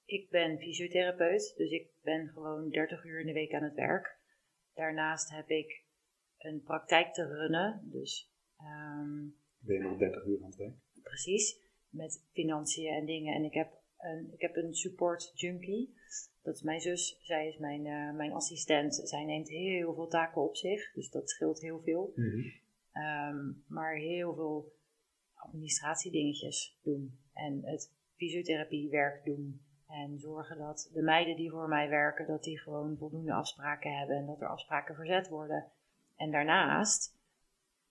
Speaker 2: Ik ben fysiotherapeut, dus ik ben gewoon 30 uur in de week aan het werk. Daarnaast heb ik een praktijk te runnen, dus... Um,
Speaker 1: ben je nog 30 uur aan het werk?
Speaker 2: Precies, met financiën en dingen. En ik heb een, ik heb een support junkie. Dat is mijn zus. Zij is mijn, eh, mijn assistent. Zij neemt heel veel taken op zich. Dus dat scheelt heel veel. Ehm, maar heel veel administratiedingetjes doen. En het fysiotherapiewerk doen. En zorgen dat de meiden die voor mij werken, dat die gewoon voldoende afspraken hebben. En dat er afspraken verzet worden. En daarnaast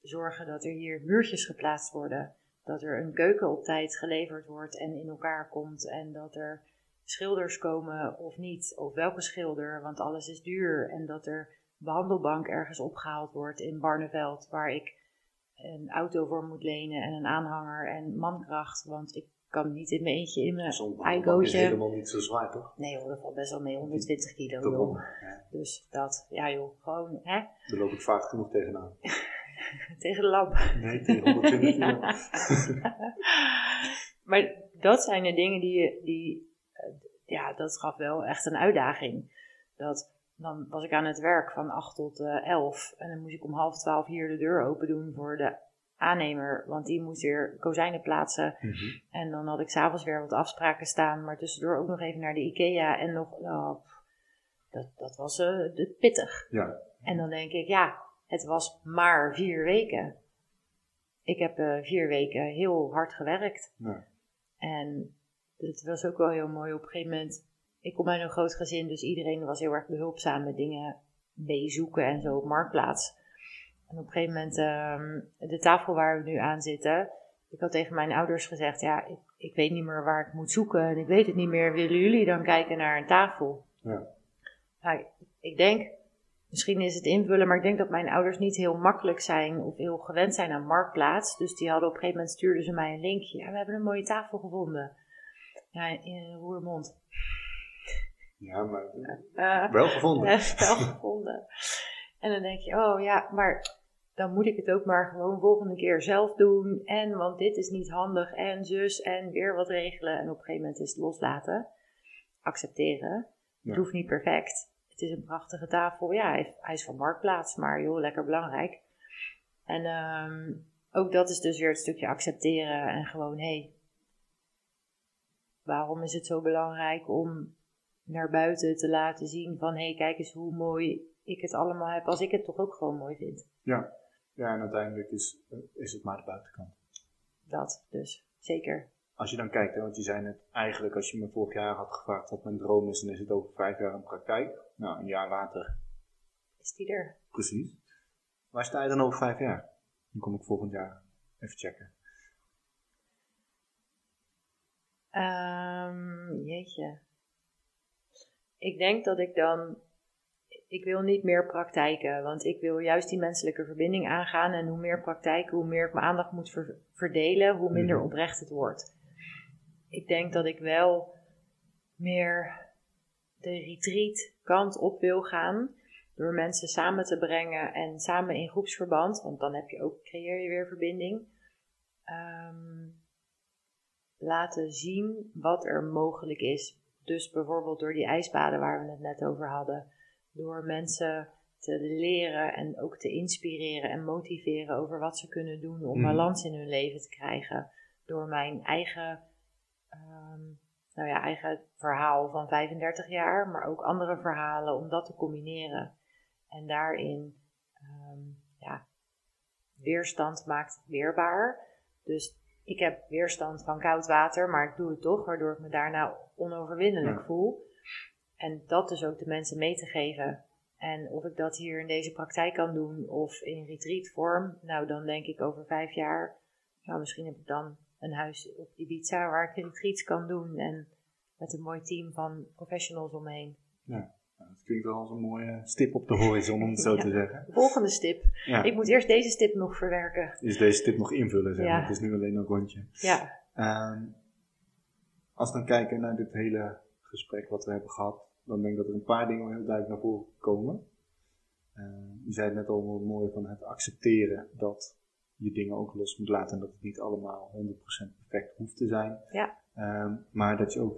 Speaker 2: zorgen dat er hier muurtjes geplaatst worden. Dat er een keuken op tijd geleverd wordt en in elkaar komt. En dat er schilders komen of niet. Of welke schilder, want alles is duur. En dat er behandelbank ergens opgehaald wordt in Barneveld, waar ik een auto voor moet lenen en een aanhanger en mankracht. Want ik kan niet in mijn eentje in mijn
Speaker 1: Zo'n
Speaker 2: iGootje.
Speaker 1: is helemaal niet zo zwaar, toch?
Speaker 2: Nee hoor, dat valt best wel mee, 120 kilo. Dus dat, ja joh, gewoon hè,
Speaker 1: Daar loop ik vaak genoeg tegenaan.
Speaker 2: tegen de lamp.
Speaker 1: Nee, tegen 120 kilo.
Speaker 2: Ja. maar dat zijn de dingen die, die eh, ja, dat gaf wel echt een uitdaging. Dat, dan was ik aan het werk van 8 tot eh 11 en dan moest ik om half 12 hier de deur open doen voor de aannemer, want die moest weer kozijnen plaatsen.
Speaker 1: Mhm.
Speaker 2: En dan had ik s'avonds weer wat afspraken staan, maar tussendoor ook nog even naar de IKEA en nog, nou, dat, dat was eh, de- pittig.
Speaker 1: Ja,
Speaker 2: En dan denk ik, ja, het was maar vier weken. Ik heb eh, vier weken heel hard gewerkt. En het was ook wel heel mooi op een gegeven moment. Ik kom uit een groot gezin, dus iedereen was heel erg behulpzaam met dingen bezoeken en zo op Marktplaats. En op een gegeven moment, ehm, de tafel waar we nu aan zitten. Ik had tegen mijn ouders gezegd, ja, ik, ik weet niet meer waar ik moet zoeken en ik weet het niet meer. Willen jullie dan kijken naar een tafel?
Speaker 1: Ja.
Speaker 2: Nou, ik denk, misschien is het invullen, maar ik denk dat mijn ouders niet heel makkelijk zijn of heel gewend zijn aan Marktplaats. Dus die hadden op een gegeven moment stuurden ze mij een linkje. Ja, we hebben een mooie tafel gevonden. Ja, in Roermond.
Speaker 1: ja maar
Speaker 2: Eh,
Speaker 1: wel gevonden.
Speaker 2: ja, wel gevonden. En dan denk je, oh ja, maar dan moet ik het ook maar gewoon volgende keer zelf doen. En want dit is niet handig en zus en weer wat regelen. En op een gegeven moment is het loslaten. Accepteren.
Speaker 1: Ja.
Speaker 2: Het hoeft niet perfect. Het is een prachtige tafel. Ja, hij, hij is van Marktplaats, maar joh, lekker belangrijk. En ehm, ook dat is dus weer het stukje accepteren en gewoon, hé, hey, waarom is het zo belangrijk om naar buiten te laten zien van, hé, hey, kijk eens hoe mooi ik het allemaal heb, als ik het toch ook gewoon mooi vind.
Speaker 1: Ja. ja, en uiteindelijk is, is het maar de buitenkant.
Speaker 2: Dat, dus, zeker.
Speaker 1: Als je dan kijkt, hè, want je zei net, eigenlijk als je me vorig jaar had gevraagd wat mijn droom is, dan is het over vijf jaar in praktijk. Nou, een jaar later,
Speaker 2: Is die er?
Speaker 1: precies. Waar sta je dan over vijf jaar? Dan kom ik volgend jaar even checken.
Speaker 2: Ehm, jeetje. Ik denk dat ik dan. Ik wil niet meer praktijken, want ik wil juist die menselijke verbinding aangaan. En hoe meer praktijken, hoe meer ik mijn aandacht moet ver- verdelen, hoe minder
Speaker 1: Mhm.
Speaker 2: oprecht het wordt. Ik denk dat ik wel meer de retreat kant op wil gaan. Door mensen samen te brengen en samen in groepsverband, want dan heb je ook, creëer je weer verbinding. Ehm, laten zien wat er mogelijk is. Dus bijvoorbeeld door die ijsbaden waar we het net over hadden. Door mensen te leren en ook te inspireren en motiveren over wat ze kunnen doen om
Speaker 1: Mhm.
Speaker 2: balans in hun leven te krijgen. Door mijn eigen, ehm, nou ja, eigen verhaal van 35 jaar, maar ook andere verhalen, om dat te combineren. En daarin, ehm, ja, weerstand maakt weerbaar. Dus ik heb weerstand van koud water, maar ik doe het toch, waardoor ik me daarna onoverwinnelijk
Speaker 1: Ja.
Speaker 2: voel. En dat dus ook de mensen mee te geven. En of ik dat hier in deze praktijk kan doen of in retreatvorm, nou dan denk ik over vijf jaar, nou misschien heb ik dan een huis op Ibiza waar ik retreats kan doen en met een mooi team van professionals omheen.
Speaker 1: Nou, dat klinkt wel als een mooie stip op de horizon, om het zo
Speaker 2: Ja.
Speaker 1: te zeggen.
Speaker 2: De volgende stip.
Speaker 1: Ja.
Speaker 2: Ik moet eerst deze stip nog verwerken.
Speaker 1: Dus deze tip nog invullen, zeg maar.
Speaker 2: Ja.
Speaker 1: Het is nu alleen een rondje.
Speaker 2: Ja,
Speaker 1: Ehm, als we dan kijken naar dit hele gesprek wat we hebben gehad, dan denk ik dat er een paar dingen heel duidelijk naar voren komen. Ehm, je zei het net al mooi van het accepteren dat je dingen ook los moet laten en dat het niet allemaal 100% perfect hoeft te zijn.
Speaker 2: Ja.
Speaker 1: Ehm, maar dat je ook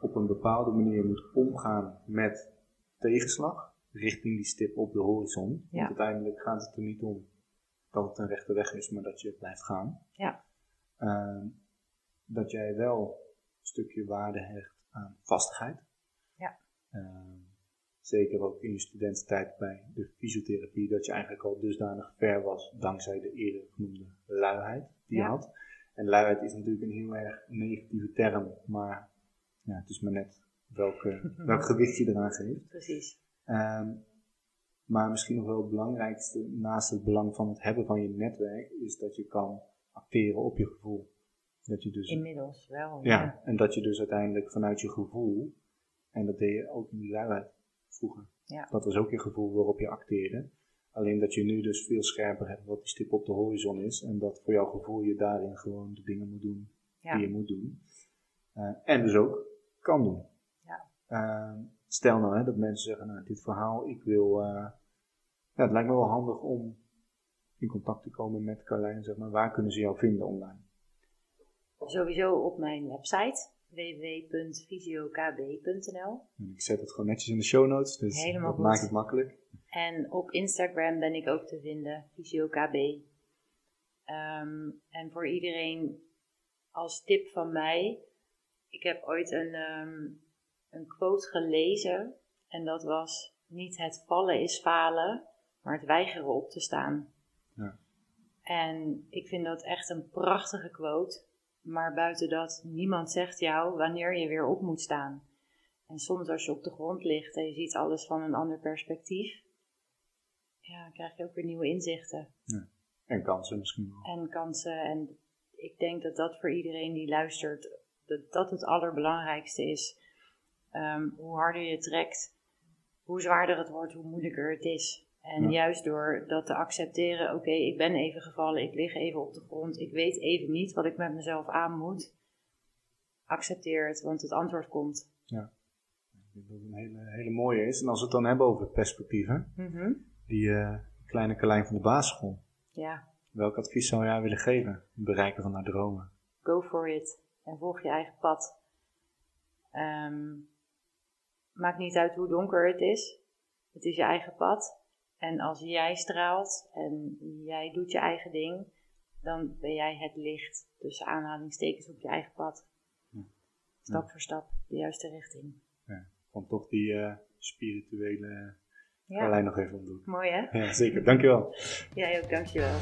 Speaker 1: op een bepaalde manier moet omgaan met tegenslag richting die stip op de horizon.
Speaker 2: Ja.
Speaker 1: Want uiteindelijk gaat het er niet om dat het een rechte weg is, maar dat je blijft gaan.
Speaker 2: Ja.
Speaker 1: Ehm, dat jij wel stukje waarde hecht aan vastigheid.
Speaker 2: Ja.
Speaker 1: Ehm, zeker ook in je studententijd bij de fysiotherapie, dat je eigenlijk al dusdanig ver was dankzij de eerder genoemde luiheid die je
Speaker 2: Ja.
Speaker 1: had. En luiheid is natuurlijk een heel erg negatieve term, maar ja, het is maar net welke, welk gewicht je eraan geeft.
Speaker 2: Precies.
Speaker 1: Ehm, maar misschien nog wel het belangrijkste, naast het belang van het hebben van je netwerk, is dat je kan acteren op je gevoel. Dat je dus,
Speaker 2: Inmiddels wel.
Speaker 1: ja, en dat je dus uiteindelijk vanuit je gevoel, en dat deed je ook in die luiheid vroeger,
Speaker 2: Ja.
Speaker 1: dat was ook je gevoel waarop je acteerde. Alleen dat je nu dus veel scherper hebt wat die stip op de horizon is, en dat voor jouw gevoel je daarin gewoon de dingen moet doen
Speaker 2: Ja.
Speaker 1: die je moet doen. Eh, en dus ook kan doen.
Speaker 2: Ja.
Speaker 1: Eh, stel nou hè, dat mensen zeggen, nou dit verhaal, ik wil, eh, ja, het lijkt me wel handig om in contact te komen met Carlijn, zeg maar, waar kunnen ze jou vinden online?
Speaker 2: Sowieso op mijn website www.fysiokb.nl
Speaker 1: En ik zet het gewoon netjes in de show notes, dus
Speaker 2: Helemaal
Speaker 1: dat
Speaker 2: goed.
Speaker 1: maakt het makkelijk.
Speaker 2: En op Instagram ben ik ook te vinden, fysiokb. Ehm, en voor iedereen als tip van mij, ik heb ooit een, ehm, een quote gelezen en dat was niet het vallen is falen, maar het weigeren op te staan.
Speaker 1: Ja.
Speaker 2: En ik vind dat echt een prachtige quote, maar buiten dat, niemand zegt jou wanneer je weer op moet staan. En soms als je op de grond ligt en je ziet alles van een ander perspectief, ja, dan krijg je ook weer nieuwe inzichten
Speaker 1: En kansen misschien wel.
Speaker 2: en kansen. En ik denk dat dat voor iedereen die luistert, dat dat het allerbelangrijkste is. Ehm, hoe harder je trekt, hoe zwaarder het wordt, hoe moeilijker het is. En
Speaker 1: Ja.
Speaker 2: juist door dat te accepteren, oké, ik ben even gevallen, ik lig even op de grond, ik weet even niet wat ik met mezelf aan moet. Accepteer het, want het antwoord komt.
Speaker 1: Ik denk dat het een hele, hele mooie is. En als we het dan hebben over perspectieven, die eh, kleine Carlijn van de basisschool,
Speaker 2: Ja,
Speaker 1: welk advies zou jij willen geven? Het bereiken van haar dromen.
Speaker 2: go for it en volg je eigen pad. Ehm, maakt niet uit hoe donker het is. Het is je eigen pad. En als jij straalt en jij doet je eigen ding, dan ben jij het licht tussen aanhalingstekens op je eigen pad.
Speaker 1: Ja.
Speaker 2: Stap voor stap, de juiste richting.
Speaker 1: Van toch die eh, spirituele
Speaker 2: Ja,
Speaker 1: nog even omdoen.
Speaker 2: mooi hè?
Speaker 1: Ja, zeker. Dankjewel.
Speaker 2: Jij ook, dankjewel.